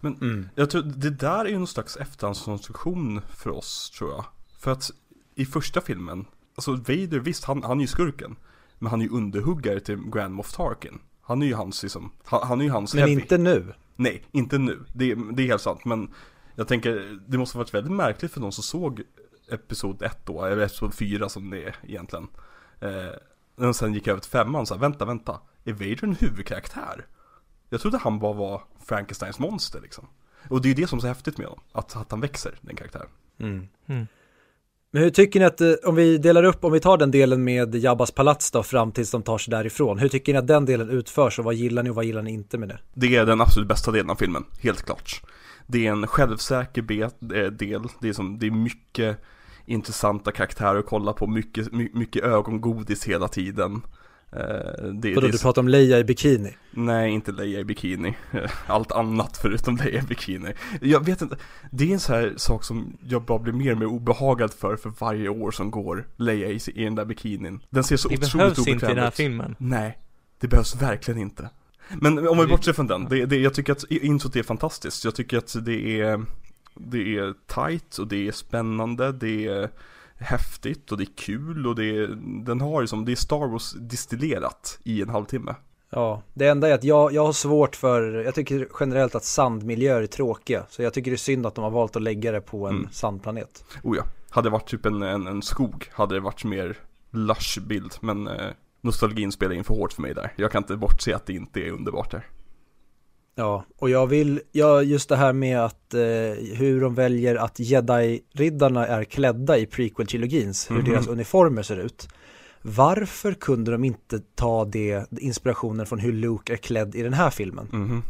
Men Jag tror det där är ju någon slags efterhandskonstruktion för oss tror jag. För att i första filmen, alltså Vader visst han, han är ju skurken. Men han är ju underhuggare till Grand Moff Tarkin. Han är ju hans liksom, han, han är ju hans Men heavy. inte nu. Nej, inte nu. Det, är- det är helt sant. Men jag tänker, det måste ha varit väldigt märkligt för någon som såg Episod 1 då, eller Episod 4 som det är egentligen. Eh, men sen gick jag över till femman så här, vänta, vänta. Är Vader en huvudkaraktär? Jag trodde han bara var Frankensteins monster liksom. Och det är ju det som är så häftigt med honom, att, att han växer, den karaktären. Mm. Mm. Men hur tycker ni att, eh, om vi delar upp, om vi tar den delen med Jabbas palats då fram tills de tar sig därifrån. Hur tycker ni att den delen utförs och vad gillar ni och vad gillar ni inte med det? Det är den absolut bästa delen av filmen, helt klart. Det är en självsäker eh, del, det är, som, det är mycket intressanta karaktärer att kolla på, mycket, mycket ögongodis hela tiden. Eh, Det, Och då det är du pratar om Leia i bikini. Nej, inte Leia i bikini. Allt annat förutom Leia i bikini. Jag vet inte, det är en sån här sak som jag bara blir mer och mer obehagad för för varje år som går. Leia i, i den där bikinin. Den ser så Det otroligt behövs obekväm inte i den här ut. filmen. Nej, det behövs verkligen inte. Men om vi Det- bortser från den, det, det, jag tycker att introt är fantastiskt. Jag tycker att det är, det är tight och det är spännande, det är häftigt och det är kul och det är, den har ju som, det är Star Wars distillerat i en halvtimme. Ja, det enda är att jag, jag har svårt för, jag tycker generellt att sandmiljöer är tråkiga. Så jag tycker det är synd att de har valt att lägga det på en Mm. sandplanet. Oh ja, hade det varit typ en, en, en skog hade det varit mer lush bild men eh, nostalgin spelar in för hårt för mig där. Jag kan inte bortse att det inte är underbart där. Ja, och jag vill, ja just det här med att eh, hur de väljer att jedi-riddarna är klädda i prequel-trilogins, hur Mhm. deras uniformer ser ut. Varför kunde de inte ta det, inspirationen från hur Luke är klädd i den här filmen? Mhm.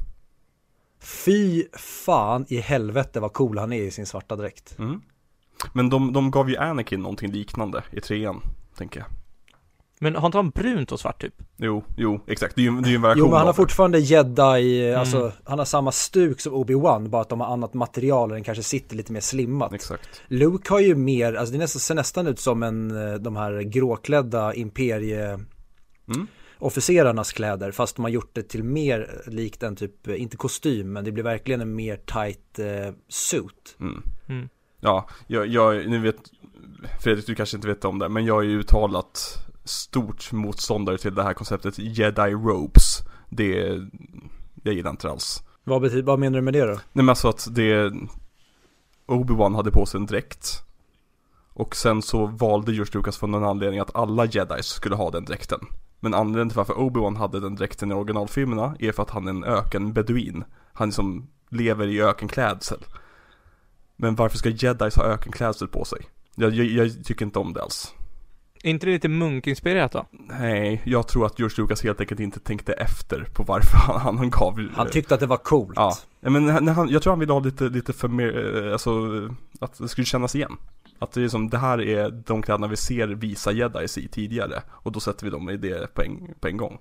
Fy fan i helvete vad cool han är i sin svarta dräkt. Mm. Men de, de gav ju Anakin någonting liknande i trean, tänker jag. Men har inte han brunt och svart typ? Jo, jo, exakt. Det är ju, det är ju en variation Jo men han har fortfarande jedi, Mm. alltså han har samma stuk som Obi-Wan bara att de har annat material och den kanske sitter lite mer slimmat. Exakt. Luke har ju mer, alltså det nästan, ser nästan ut som en, eh, de här gråklädda imperie Mm. officerarnas kläder fast de har gjort det till mer likt en typ, eh, inte kostym men det blir verkligen en mer tight eh, suit. Mm. Mm. Ja, jag, jag, ni vet, Fredrik du kanske inte vet om det, men jag är ju uttalat stort motståndare till det här konceptet Jedi Robes. Det, jag gillar inte alls. Vad, betyder, vad menar du med det då? Nej men alltså att det, Obi-Wan hade på sig en dräkt. Och sen så valde George Lucas för någon anledning att alla jedis skulle ha den dräkten. Men anledningen till varför Obi-Wan hade den dräkten i originalfilmerna är för att han är en ökenbeduin. Han som lever i ökenklädsel. Men varför ska jedis ha ökenklädsel på sig? Jag, jag, jag tycker inte om det alls. Är inte det lite munkinspirerat då? Nej, jag tror att George Lucas helt enkelt inte tänkte efter på varför han, han, gav Han tyckte att det var coolt. Ja, men när han, jag tror han ville ha lite, lite för mer, eh, alltså att det skulle kännas igen. Att det är som, det här är de kläderna vi ser visa jedis i tidigare och då sätter vi dem i det på en, på en gång.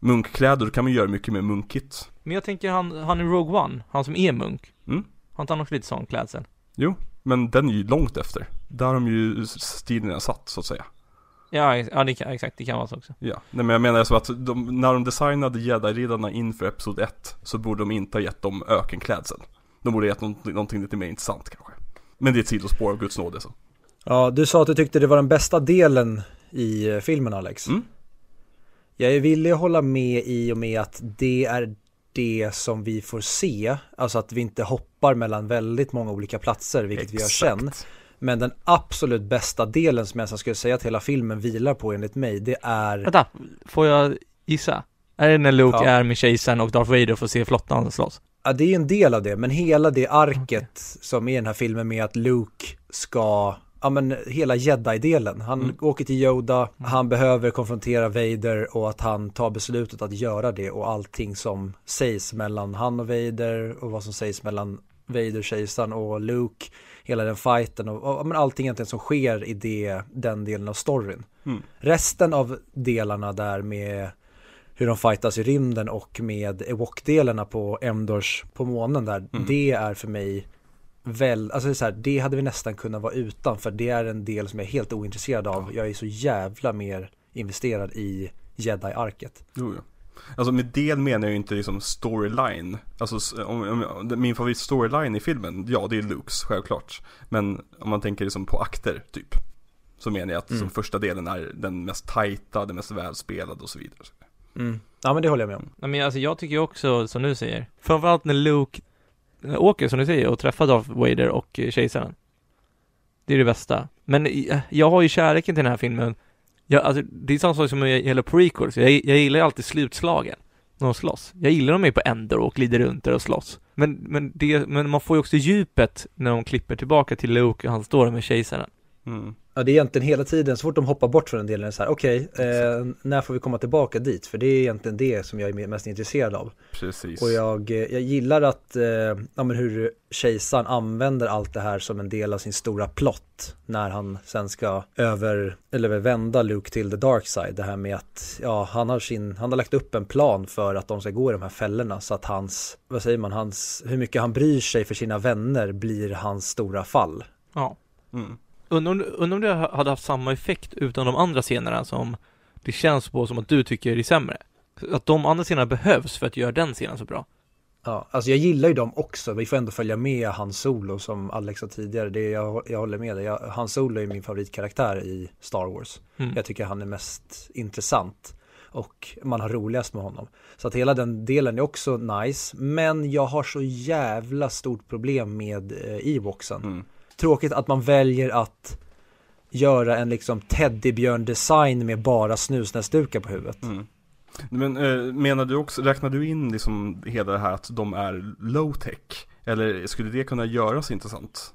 Munkkläder, då kan man göra mycket mer munkigt. Men jag tänker han, han i Rogue One, han som är munk. Mm. Har inte han också lite sån klädsel? Men den är ju långt efter. Där har de ju stilen satt så att säga. Ja, ex- ja det kan, exakt, det kan vara så också. Ja, nej men jag menar så att de, när de designade jedi-riddarna inför Episod 1 så borde de inte ha gett dem ökenklädsel. De borde ha gett någonting, någonting lite mer intressant kanske. Men det är ett sidospår av Guds nåde så. Ja, du sa att du tyckte det var den bästa delen i eh, filmen Alex. Mm. Jag är villig att hålla med i och med att det är det som vi får se. Alltså att vi inte hoppar mellan väldigt många olika platser, vilket vi gör sen. Men den absolut bästa delen som jag nästan skulle säga att hela filmen vilar på enligt mig, det är... Vänta, får jag gissa? Är det när Luke Ja. är med kejsaren och Darth Vader får se flottan slåss? Ja, det är en del av det, men hela det arket som är i den här filmen med att Luke ska, ja men hela jedi-delen. Han Mm. åker till Yoda, han behöver konfrontera Vader och att han tar beslutet att göra det och allting som sägs mellan han och Vader och vad som sägs mellan Vader, kejsaren och Luke, hela den fighten och, och men allting egentligen som sker i det, den delen av storyn. Mm. Resten av delarna där med hur de fightas i rymden och med Ewok-delarna på Endors på månen där, Mm. det är för mig väl, alltså det är så här, det hade vi nästan kunnat vara utan för det är en del som jag är helt ointresserad av. Jag är så jävla mer investerad i Jedi-arket. Jo. Alltså med del menar jag ju inte liksom storyline. Alltså om, om, min favorit storyline i filmen, ja det är Lukes, självklart. Men om man tänker liksom på akter, typ. Så menar jag att Mm. som första delen är den mest tajta, den mest välspelade och så vidare. Ja men det håller jag med om. Nej men alltså jag tycker ju också, som du säger, framförallt när Luke åker som du säger och träffar Darth Vader och kejsaren. Det är det bästa. Men jag har ju kärleken till den här filmen. Jag, alltså, det är samma sak som med gäller prequels. Jag, jag gillar ju alltid slutslagen. När de slåss. Jag gillar dem ju på änder och glider runt där och slåss. Men, men, det, men man får ju också djupet när de klipper tillbaka till Luke och han står där med kejsaren. Mm. Ja det är egentligen hela tiden, så fort de hoppar bort från den delen är det så här, okej, eh, när får vi komma tillbaka dit? För det är egentligen det som jag är mest intresserad av. Precis. Och jag, eh, jag gillar att, eh, ja men hur kejsaren använder allt det här som en del av sin stora plott när han sen ska över, eller vända Luke till the dark side. Det här med att, ja han har sin, han har lagt upp en plan för att de ska gå i de här fällorna så att hans, vad säger man, hans, hur mycket han bryr sig för sina vänner blir hans stora fall. Ja. Mm. Undrar om, undrar om det hade haft samma effekt utan de andra scenerna som det känns på som att du tycker är sämre. Att de andra scenerna behövs för att göra den scenen så bra. Ja, alltså jag gillar ju dem också. Vi får ändå följa med Han Solo som Alex sa tidigare. Det är, jag, jag håller med dig. Jag, Han Solo är min favoritkaraktär i Star Wars. Mm. Jag tycker han är mest intressant och man har roligast med honom. Så att hela den delen är också nice. Men jag har så jävla stort problem med eh, Ewoksen. Mm. Tråkigt att man väljer att göra en liksom teddybjörn-design med bara snusnäsdukar på huvudet. Mm. Men eh, menar du också, räknar du in liksom hela det här att de är low tech? Eller skulle det kunna göras intressant?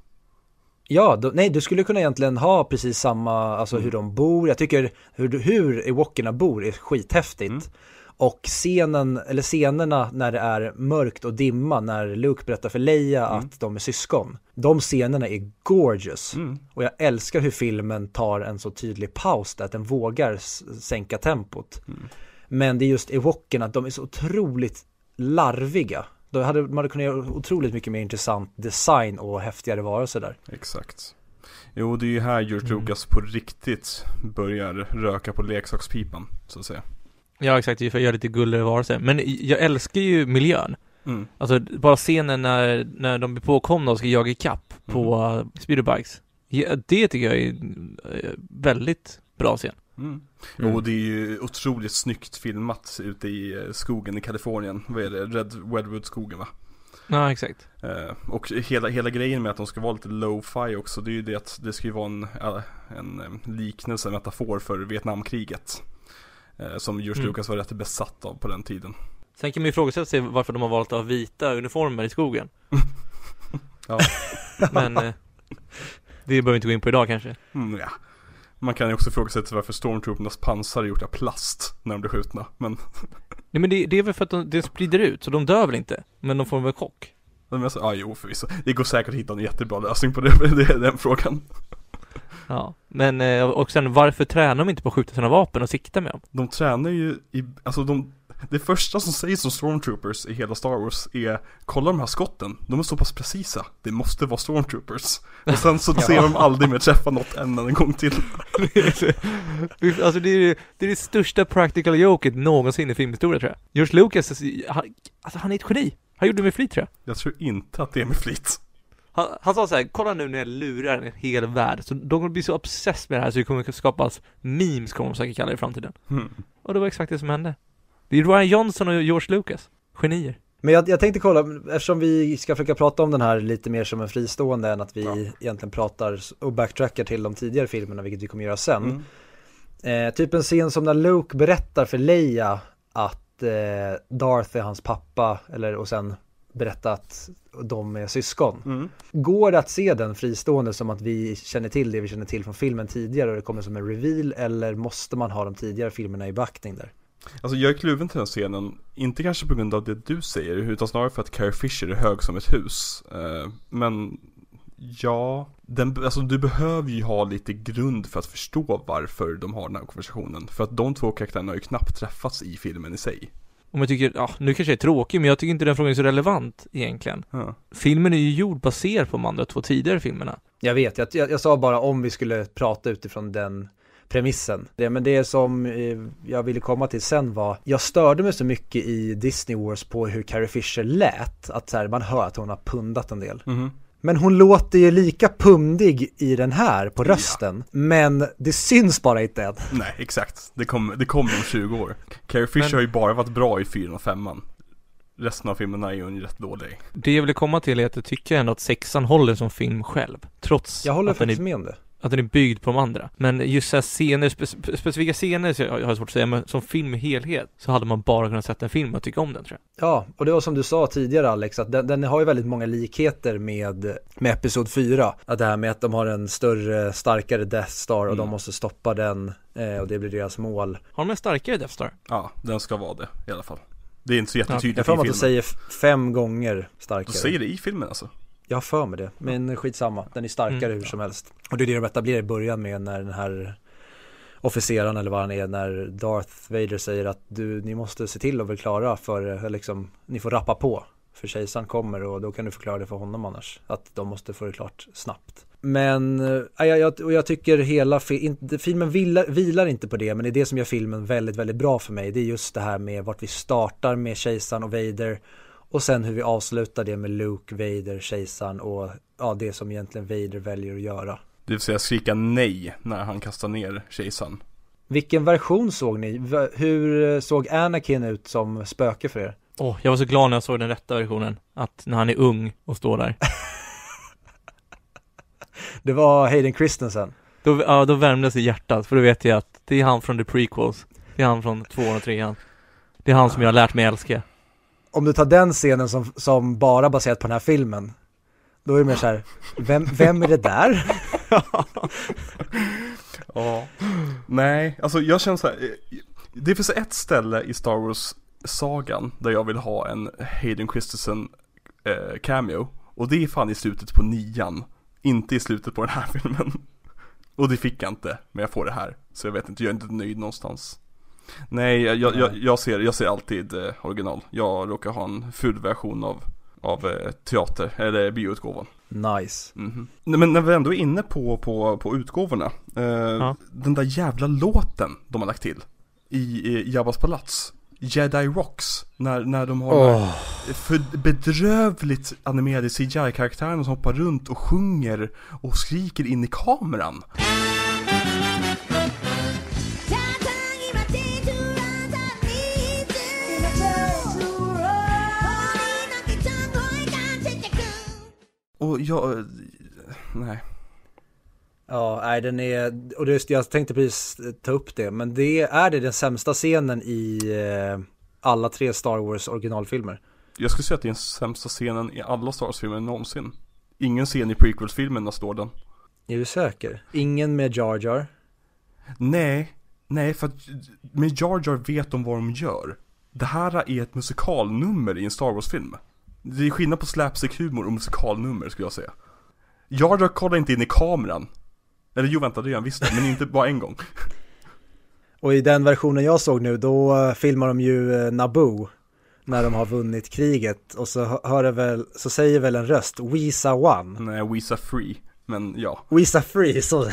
Ja, då, nej du skulle kunna egentligen ha precis samma, alltså hur de bor. Jag tycker hur, hur Ewokerna bor är skithäftigt. Mm. Och scenen, eller scenerna när det är mörkt och dimma, när Luke berättar för Leia Mm. att de är syskon. De scenerna är gorgeous. Mm. Och jag älskar hur filmen tar en så tydlig paus där, att den vågar sänka tempot. Mm. Men det är just evokerna, att de är så otroligt larviga. Då hade man hade kunnat göra otroligt mycket mer intressant design och häftigare varelser där. Exakt. Jo, det är ju här George Mm. Lucas på riktigt börjar röka på leksakspipan, så att säga. Ja exakt, för att göra lite gulligare varelser. Men jag älskar ju miljön. Mm. Alltså bara scenen när, när de blir påkomna och ska jaga ikapp på Mm. uh, speederbikes. Ja, det tycker jag är en eh, väldigt bra scen. Mm. Mm. Jo, det är ju otroligt snyggt filmat ute i eh, skogen i Kalifornien. Vad är det? Red Redwood-skogen va? Ja, exakt. Eh, och hela, hela grejen med att de ska vara lite low-fi också, det är ju det att det ska ju vara en, en liknelse, en metafor för Vietnamkriget. Eh, som George Mm. Lucas var rätt besatt av på den tiden. Sen kan man ju ifrågasätta sig varför de har valt att ha vita uniformer i skogen. Ja. Men eh, det behöver vi inte gå in på idag kanske. Mm, ja. Man kan ju också fråga sig varför stormtroopernas pansar är gjort av plast när de blir skjutna. Men, Nej men det, det är väl för att de, det sprider ut, så de dör väl inte? Men de får väl chock? ja jo förvisso. Det går säkert att hitta en jättebra lösning på det, det är den frågan. Ja. Men, eh, och sen varför tränar de inte på att skjuta sina vapen och sikta med dem? De tränar ju i, alltså de, det första som sägs som stormtroopers i hela Star Wars är Kolla de här skotten, de är så pass precisa, det måste vara stormtroopers. Och sen så ser de aldrig mer träffa något än en gång till. alltså det är, det är det största practical joket någonsin i filmhistoria tror jag. George Lucas, han, alltså han är ett geni. Han gjorde det med flit tror jag. Jag tror inte att det är med flit. Han, han sa så här, kolla nu när jag lurar en hel värld, så de kommer bli så obsessed med det här så det kommer skapas memes kommer de säkert kalla det i framtiden. Hmm. Och det var exakt det som hände. Det är Ryan Johnson och George Lucas. Genier. Men jag, jag tänkte kolla, eftersom vi ska försöka prata om den här lite mer som en fristående än att vi Ja. egentligen pratar och backtrackar till de tidigare filmerna, vilket vi kommer göra sen. Mm. Eh, typ en scen som när Luke berättar för Leia att eh, Darth är hans pappa, eller och sen berätta att de är syskon. Mm. Går det att se den fristående som att vi känner till det vi känner till från filmen tidigare och det kommer som en reveal eller måste man ha de tidigare filmerna i beaktning där? Alltså jag är kluven till den scenen, inte kanske på grund av det du säger, utan snarare för att Carrie Fisher är hög som ett hus. Eh, men ja, den, alltså du behöver ju ha lite grund för att förstå varför de har den här konversationen. För att de två karaktärerna har ju knappt träffats i filmen i sig. Om jag tycker, ja, nu kanske jag är tråkig, men jag tycker inte den frågan är så relevant egentligen. Ja. Filmen är ju gjord baserad på de andra två tidigare filmerna. Jag vet, jag, jag, jag sa bara om vi skulle prata utifrån den premissen. Det, men det som eh, jag ville komma till sen var, jag störde mig så mycket i Disney Wars på hur Carrie Fisher lät, att så här, man hör att hon har pundat en del. Mhm. Men hon låter ju lika pundig i den här på rösten, men det syns bara inte än. Nej, exakt. Det kommer det kommer om 20 år. Carrie Fisher Men- har ju bara varit bra i 4 och 5 Resten av filmerna är ju rätt dålig. Det jag ville komma till är att jag tycker ändå att sexan håller som film själv. Trots Jag håller faktiskt är, med om det. Att den är byggd på de andra. Men just så här scener, spe, spe- specifika scener så jag, jag har svårt att säga, men som film i helhet så hade man bara kunnat sätta en film och tycka om den tror jag. Ja, och det var som du sa tidigare Alex, att den, den har ju väldigt många likheter med, med Episod 4. Att det här med att de har en större, starkare Death Star och Mm. de måste stoppa den eh, och det blir deras mål. Har de en starkare Death Star? Ja, den ska vara det i alla fall. Det är inte så Jag jättetydligt för i filmen. att de säger fem gånger starkare. De säger det i filmen alltså. Jag har för mig det, men skitsamma. Den är starkare Mm. hur som helst. Och det är det de etablerar i början med när den här officeraren eller vad han är, när Darth Vader säger att du, ni måste se till att bli klara för, eh, liksom, ni får rappa på. För kejsaren kommer och då kan du förklara det för honom annars. Att de måste få det klart snabbt. Men, äh, jag, jag, och jag tycker hela filmen vilar, vilar inte på det, men det är det som gör filmen väldigt, väldigt bra för mig. Det är just det här med vart vi startar med kejsaren och Vader och sen hur vi avslutar det med Luke, Vader, kejsaren och ja, det som egentligen Vader väljer att göra. Det vill säga skrika nej när han kastar ner kejsaren. Vilken version såg ni? Hur såg Anakin ut som spöke för er? Åh, jag var så glad när jag såg den rätta versionen. Att när han är ung och står där. Det var Hayden Christensen. Då, ja, då värmdes i hjärtat, för då vet jag att det är han från the prequels. Det är han från tvåan och trean. Det är han som jag har lärt mig älska. Om du tar den scenen som, som bara baserat på den här filmen, då är det mer så här, vem, vem är det där? Ja. Nej, alltså jag känner så här. Eh, det finns ett ställe i Star Wars-sagan där jag vill ha en Hayden Christensen eh, cameo. Och det är fan i slutet på nian. Inte i slutet på den här filmen. Och det fick jag inte, men jag får det här. Så jag vet inte, jag är inte nöjd någonstans. Nej, jag, jag, jag, ser, jag ser alltid eh, original. Jag råkar ha en full version av, av eh, teater, eller bioutgåvan. Nice. Mhm. Nej, Men när vi ändå är inne på, på, på utgåvorna. Eh, Den där jävla låten de har lagt till. I, i Jabbas palats. Jedi Rocks. När, när de har här för bedrövligt animerade CGI-karaktären som hoppar runt och sjunger och skriker in i kameran. Och jag, eh, nej. Ja, nej den är, och det, jag tänkte precis ta upp det, men det är det den sämsta scenen i eh, alla tre Star Wars originalfilmer. Jag skulle säga att det är den sämsta scenen i alla Star Wars-filmer någonsin. Ingen scen i prequels-filmerna står den. Är du säker? Ingen med Jar Jar? Nej, nej för att med Jar Jar vet de vad de gör. Det här är ett musikalnummer i en Star Wars-film. Det är skillnad på slapstick-humor och musikalnummer skulle jag säga. Jar Jar kollar inte in i kameran. Eller jo vänta, det gör han visst men inte bara en gång. Och i den versionen jag såg nu, då eh, filmar de ju eh, Naboo när de har vunnit kriget och så hö- hör det väl, så säger väl en röst Wisa One. Nej, Wisa Free. Men ja. Wisa Free, så.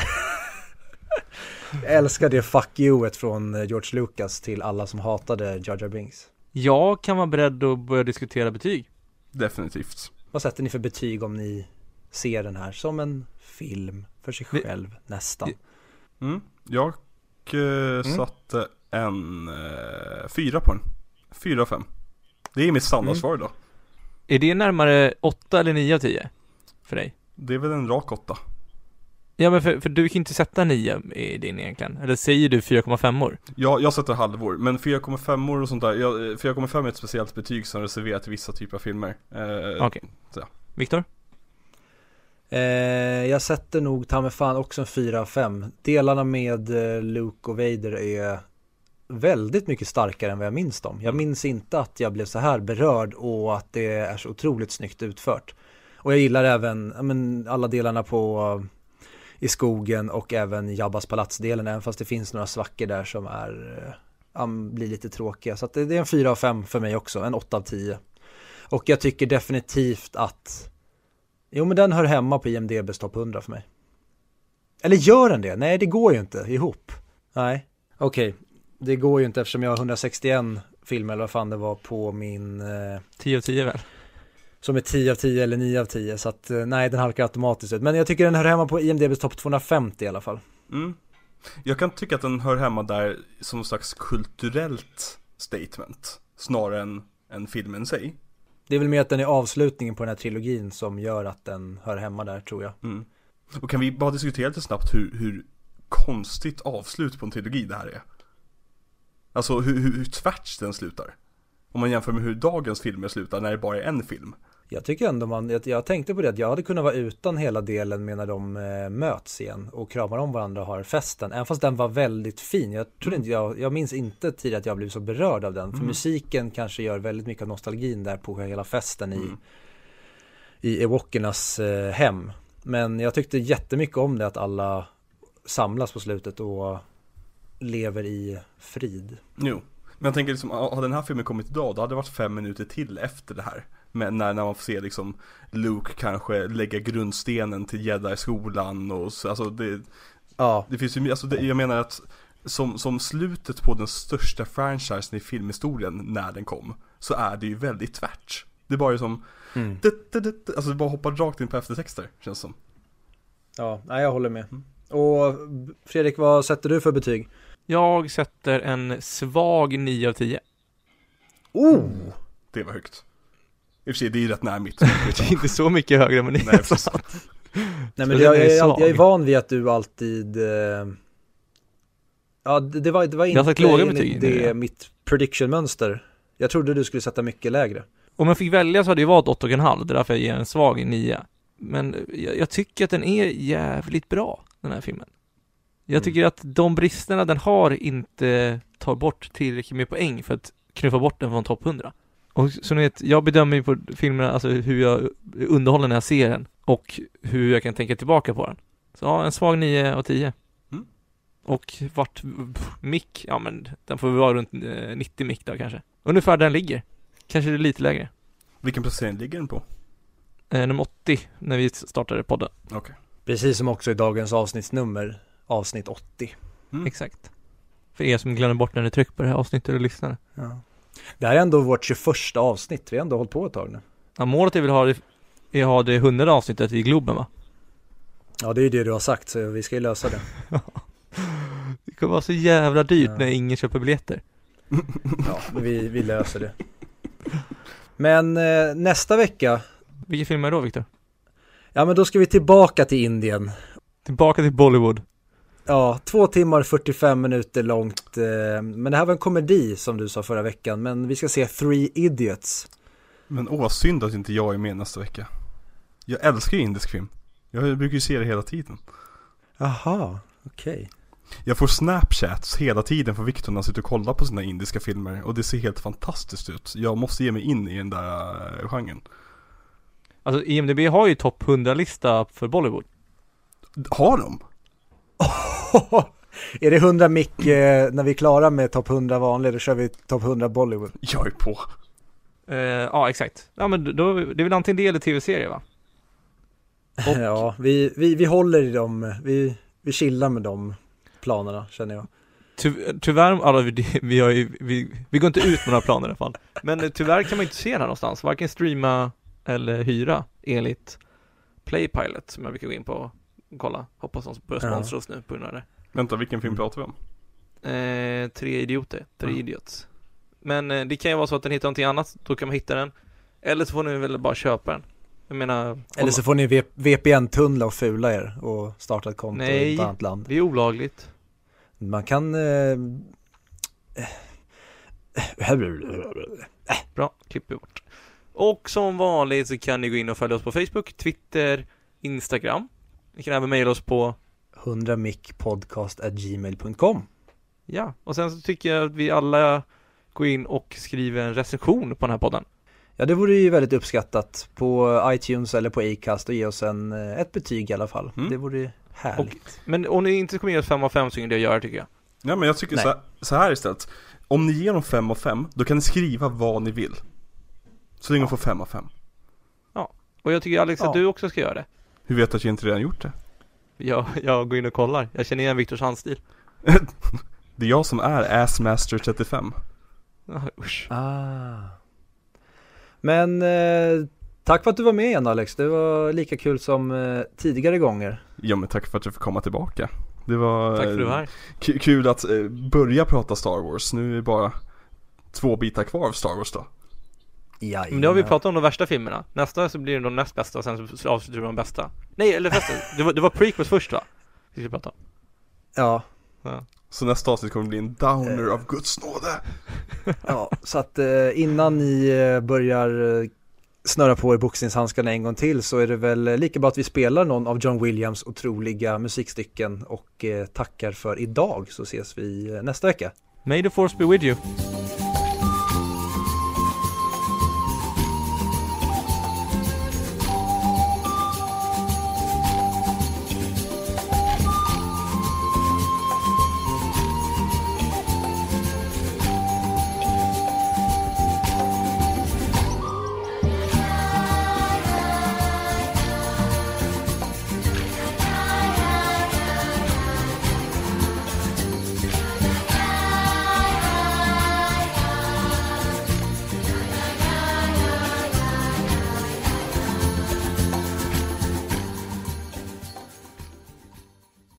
jag älskar det fuck you-et från eh, George Lucas till alla som hatade Jar Jar Binks. Jag kan vara beredd att börja diskutera betyg. Definitivt. Vad sätter ni för betyg om ni ser den här som en film för sig Vi- själv nästan? Mm. Jag eh, satte en eh, fyra på den. Fyra av fem. Det är mitt standardsvar idag. Är det närmare 8 eller 9 av 10? För dig? Det är väl en rak åtta. Ja men för, för du kan inte sätta 9 i din egentligen. Eller säger du 4,5 Jag, jag sätter halvor, men 4,5 och sånt där, jag, eh, 4,5 är ett speciellt betyg som reserverat till vissa typer av filmer. Eh, Okej. så. Viktor? Eh, jag sätter nog ta fan också en 4 av 5. Delarna med eh, Luke och Vader är väldigt mycket starkare än vad jag minns dem. Jag minns inte att jag blev så här berörd och att det är så otroligt snyggt utfört. Och jag gillar även ja, men, alla delarna på i skogen och även Jabbas palatsdelen, även fast det finns några svackor där som är, äh, blir lite tråkiga. Så att det, det är en 4 av 5 för mig också, en 8 av 10. Och jag tycker definitivt att Jo men den hör hemma på IMDBs topp 100 för mig. Eller gör den det? Nej det går ju inte ihop. Nej, okej. Det går ju inte eftersom jag har 161 filmer eller vad fan det var på min eh, 10 av 10 väl? Som är 10 av 10 eller 9 av 10 så att eh, nej den halkar automatiskt ut. Men jag tycker den hör hemma på IMDBs topp 250 i alla fall. Mm. Jag kan tycka att den hör hemma där som någon slags kulturellt statement. Snarare än, än filmen sig. Det är väl mer att den är avslutningen på den här trilogin som gör att den hör hemma där tror jag. Mm. Och kan vi bara diskutera lite snabbt hur, hur konstigt avslut på en trilogi det här är? Alltså hur, hur, hur tvärt den slutar. Om man jämför med hur dagens filmer slutar när det bara är en film. Jag tycker ändå man, jag, jag tänkte på det att jag hade kunnat vara utan hela delen med när de eh, möts igen och kramar om varandra och har festen. Även fast den var väldigt fin. Jag trodde inte jag, jag minns inte tidigare att jag blev så berörd av den. För musiken kanske gör väldigt mycket av nostalgin där på hela festen i, i Ewokernas eh, hem. Men jag tyckte jättemycket om det att alla samlas på slutet och lever i frid. Jo. Men jag tänker liksom, hade den här filmen kommit idag, då hade det varit fem minuter till efter det här. Men när, när man får se liksom Luke kanske lägga grundstenen till Jedi-skolan och så, alltså det, Ja, det finns ju, alltså det, jag menar att som, som slutet på den största franchisen i filmhistorien när den kom, så är det ju väldigt tvärt. Det är bara som, Mm. det, det, det, alltså det bara hoppar rakt in på eftertexter, känns som. ja, nej, jag håller med. Och Fredrik, vad sätter du för betyg? Jag sätter en svag 9 av 10. Oh! Det var högt. I och för sig, det är ju rätt nära mitt. Det är inte så mycket högre men det är Nej, så precis. Nej men jag, är jag, svag. jag är van vid att du alltid eh, Ja det, var, det var Jag har inte sagt låga betyg, det ja. mitt prediction-mönster Jag trodde du skulle sätta mycket lägre Om jag fick välja så hade det valt 8,5, det är därför jag ger en svag 9. Men jag, jag tycker att den är jävligt bra, den här filmen. Jag tycker att de bristerna den har inte tar bort tillräckligt med poäng för att knuffa bort den från topp 100. Och så ni vet, jag bedömer ju på filmerna, alltså hur jag underhåller när jag ser den och hur jag kan tänka tillbaka på den. Så ja, en svag 9 av 10. Mm. Och vart, mick, ja men den får väl vara runt eh, 90 mick då kanske. Ungefär där den ligger. Kanske det är lite lägre. Vilken placering ligger den på? Eh, nummer 80 när vi startade podden. Okej. Precis som också i dagens avsnittsnummer, avsnitt 80. Mm. Exakt. För er som glömmer bort när ni trycker på det här avsnittet och lyssnar. Ja. Det här är ändå vårt 21 avsnitt, vi har ändå hållit på ett tag nu. Ja, målet är väl att ha det, är att ha det hundrade avsnittet i Globen va? Ja, det är ju det du har sagt, så vi ska ju lösa det. Det kommer vara så jävla dyrt Ja. när ingen köper biljetter. Ja, vi, vi löser det. Men eh, nästa vecka, Vilken film är det då Viktor? ja men då ska vi tillbaka till Indien. Tillbaka till Bollywood. Ja, två timmar 45 minuter långt. Eh, men det här var en komedi som du sa förra veckan, men vi ska se Three Idiots. Men åh, synd att inte jag är med nästa vecka. Jag älskar ju indisk film. Jag brukar ju se det hela tiden. Jaha, okej. Jag får snapchats hela tiden från Victor när han sitter och kollar på sina indiska filmer och det ser helt fantastiskt ut. Jag måste ge mig in i den där uh, genren. Alltså IMDB har ju topp 100-lista för Bollywood. Har de? är det 100 mick eh, när vi är klara med topp 100 vanlig, då kör vi topp 100 Bollywood. Jag är på. Eh, ja, exakt. Ja, men då, det är väl antingen det eller tv-serie va? Och- Ja, vi, vi, vi håller i dem, vi, vi chillar med de planerna känner jag. Ty, tyvärr, alltså, vi, vi, har ju, vi, vi går inte ut med några planer i alla fall. Men eh, tyvärr kan man inte se den här någonstans, varken streama eller hyra enligt Playpilot som jag brukar gå in på kolla. Hoppas de börjar Ja. sponsra oss nu på grund av det. Vänta, vilken film Mm. pratar vi om? Eh, tre idioter, tre Ja. idiots. Men eh, det kan ju vara så att den hittar någonting annat, då kan man hitta den. Eller så får ni väl bara köpa den. Jag menar, Eller så får ni VPN-tunnla och fula er och starta ett konto i Nej. ett annat land. det är olagligt. Man kan... Eh, Bra, klipper vi bort. Och som vanligt så kan ni gå in och följa oss på Facebook, Twitter, Instagram. Ni kan även mejla oss på 100mickpodcast.gmail.com Ja, och sen så tycker jag att vi alla går in och skriver en recension på den här podden. Ja, det vore ju väldigt uppskattat på iTunes eller på Acast och ge oss en, eh, ett betyg i alla fall. Mm. Det vore härligt. Men om ni inte kommer ge oss 5 av 5 så är det göra tycker jag. Ja men jag tycker Nej. så här, så här istället. Om ni ger dem 5 av 5, då kan ni skriva vad ni vill. Så länge de får 5 av 5. Och jag tycker Alex att Ja. du också ska göra det. Hur vet du att jag inte redan gjort det? Jag, jag går in och kollar. Jag känner igen Viktors handstil. Det är jag som är Assmaster35. Ah, usch. Ah. Men eh, tack för att du var med igen Alex. Det var lika kul som eh, tidigare gånger. Ja men tack för att jag fick komma tillbaka. Det var Tack för att du var här. k- kul att eh, börja prata Star Wars. Nu är det bara två bitar kvar av Star Wars då. Ja, Men nu har vi pratat om de värsta filmerna. Nästa så blir det de näst bästa och sen så avslutar vi de bästa. Nej, eller förresten, det var, det var prequels först va? Vi ska prata om. Ja, Så nästa avsnitt kommer bli en downer av Guds nåde. ja, så att eh, innan ni eh, börjar eh, snöra på er boxningshandskarna en gång till så är det väl eh, lika bra att vi spelar någon av John Williams otroliga musikstycken och eh, tackar för idag så ses vi eh, nästa vecka. May the force be with you.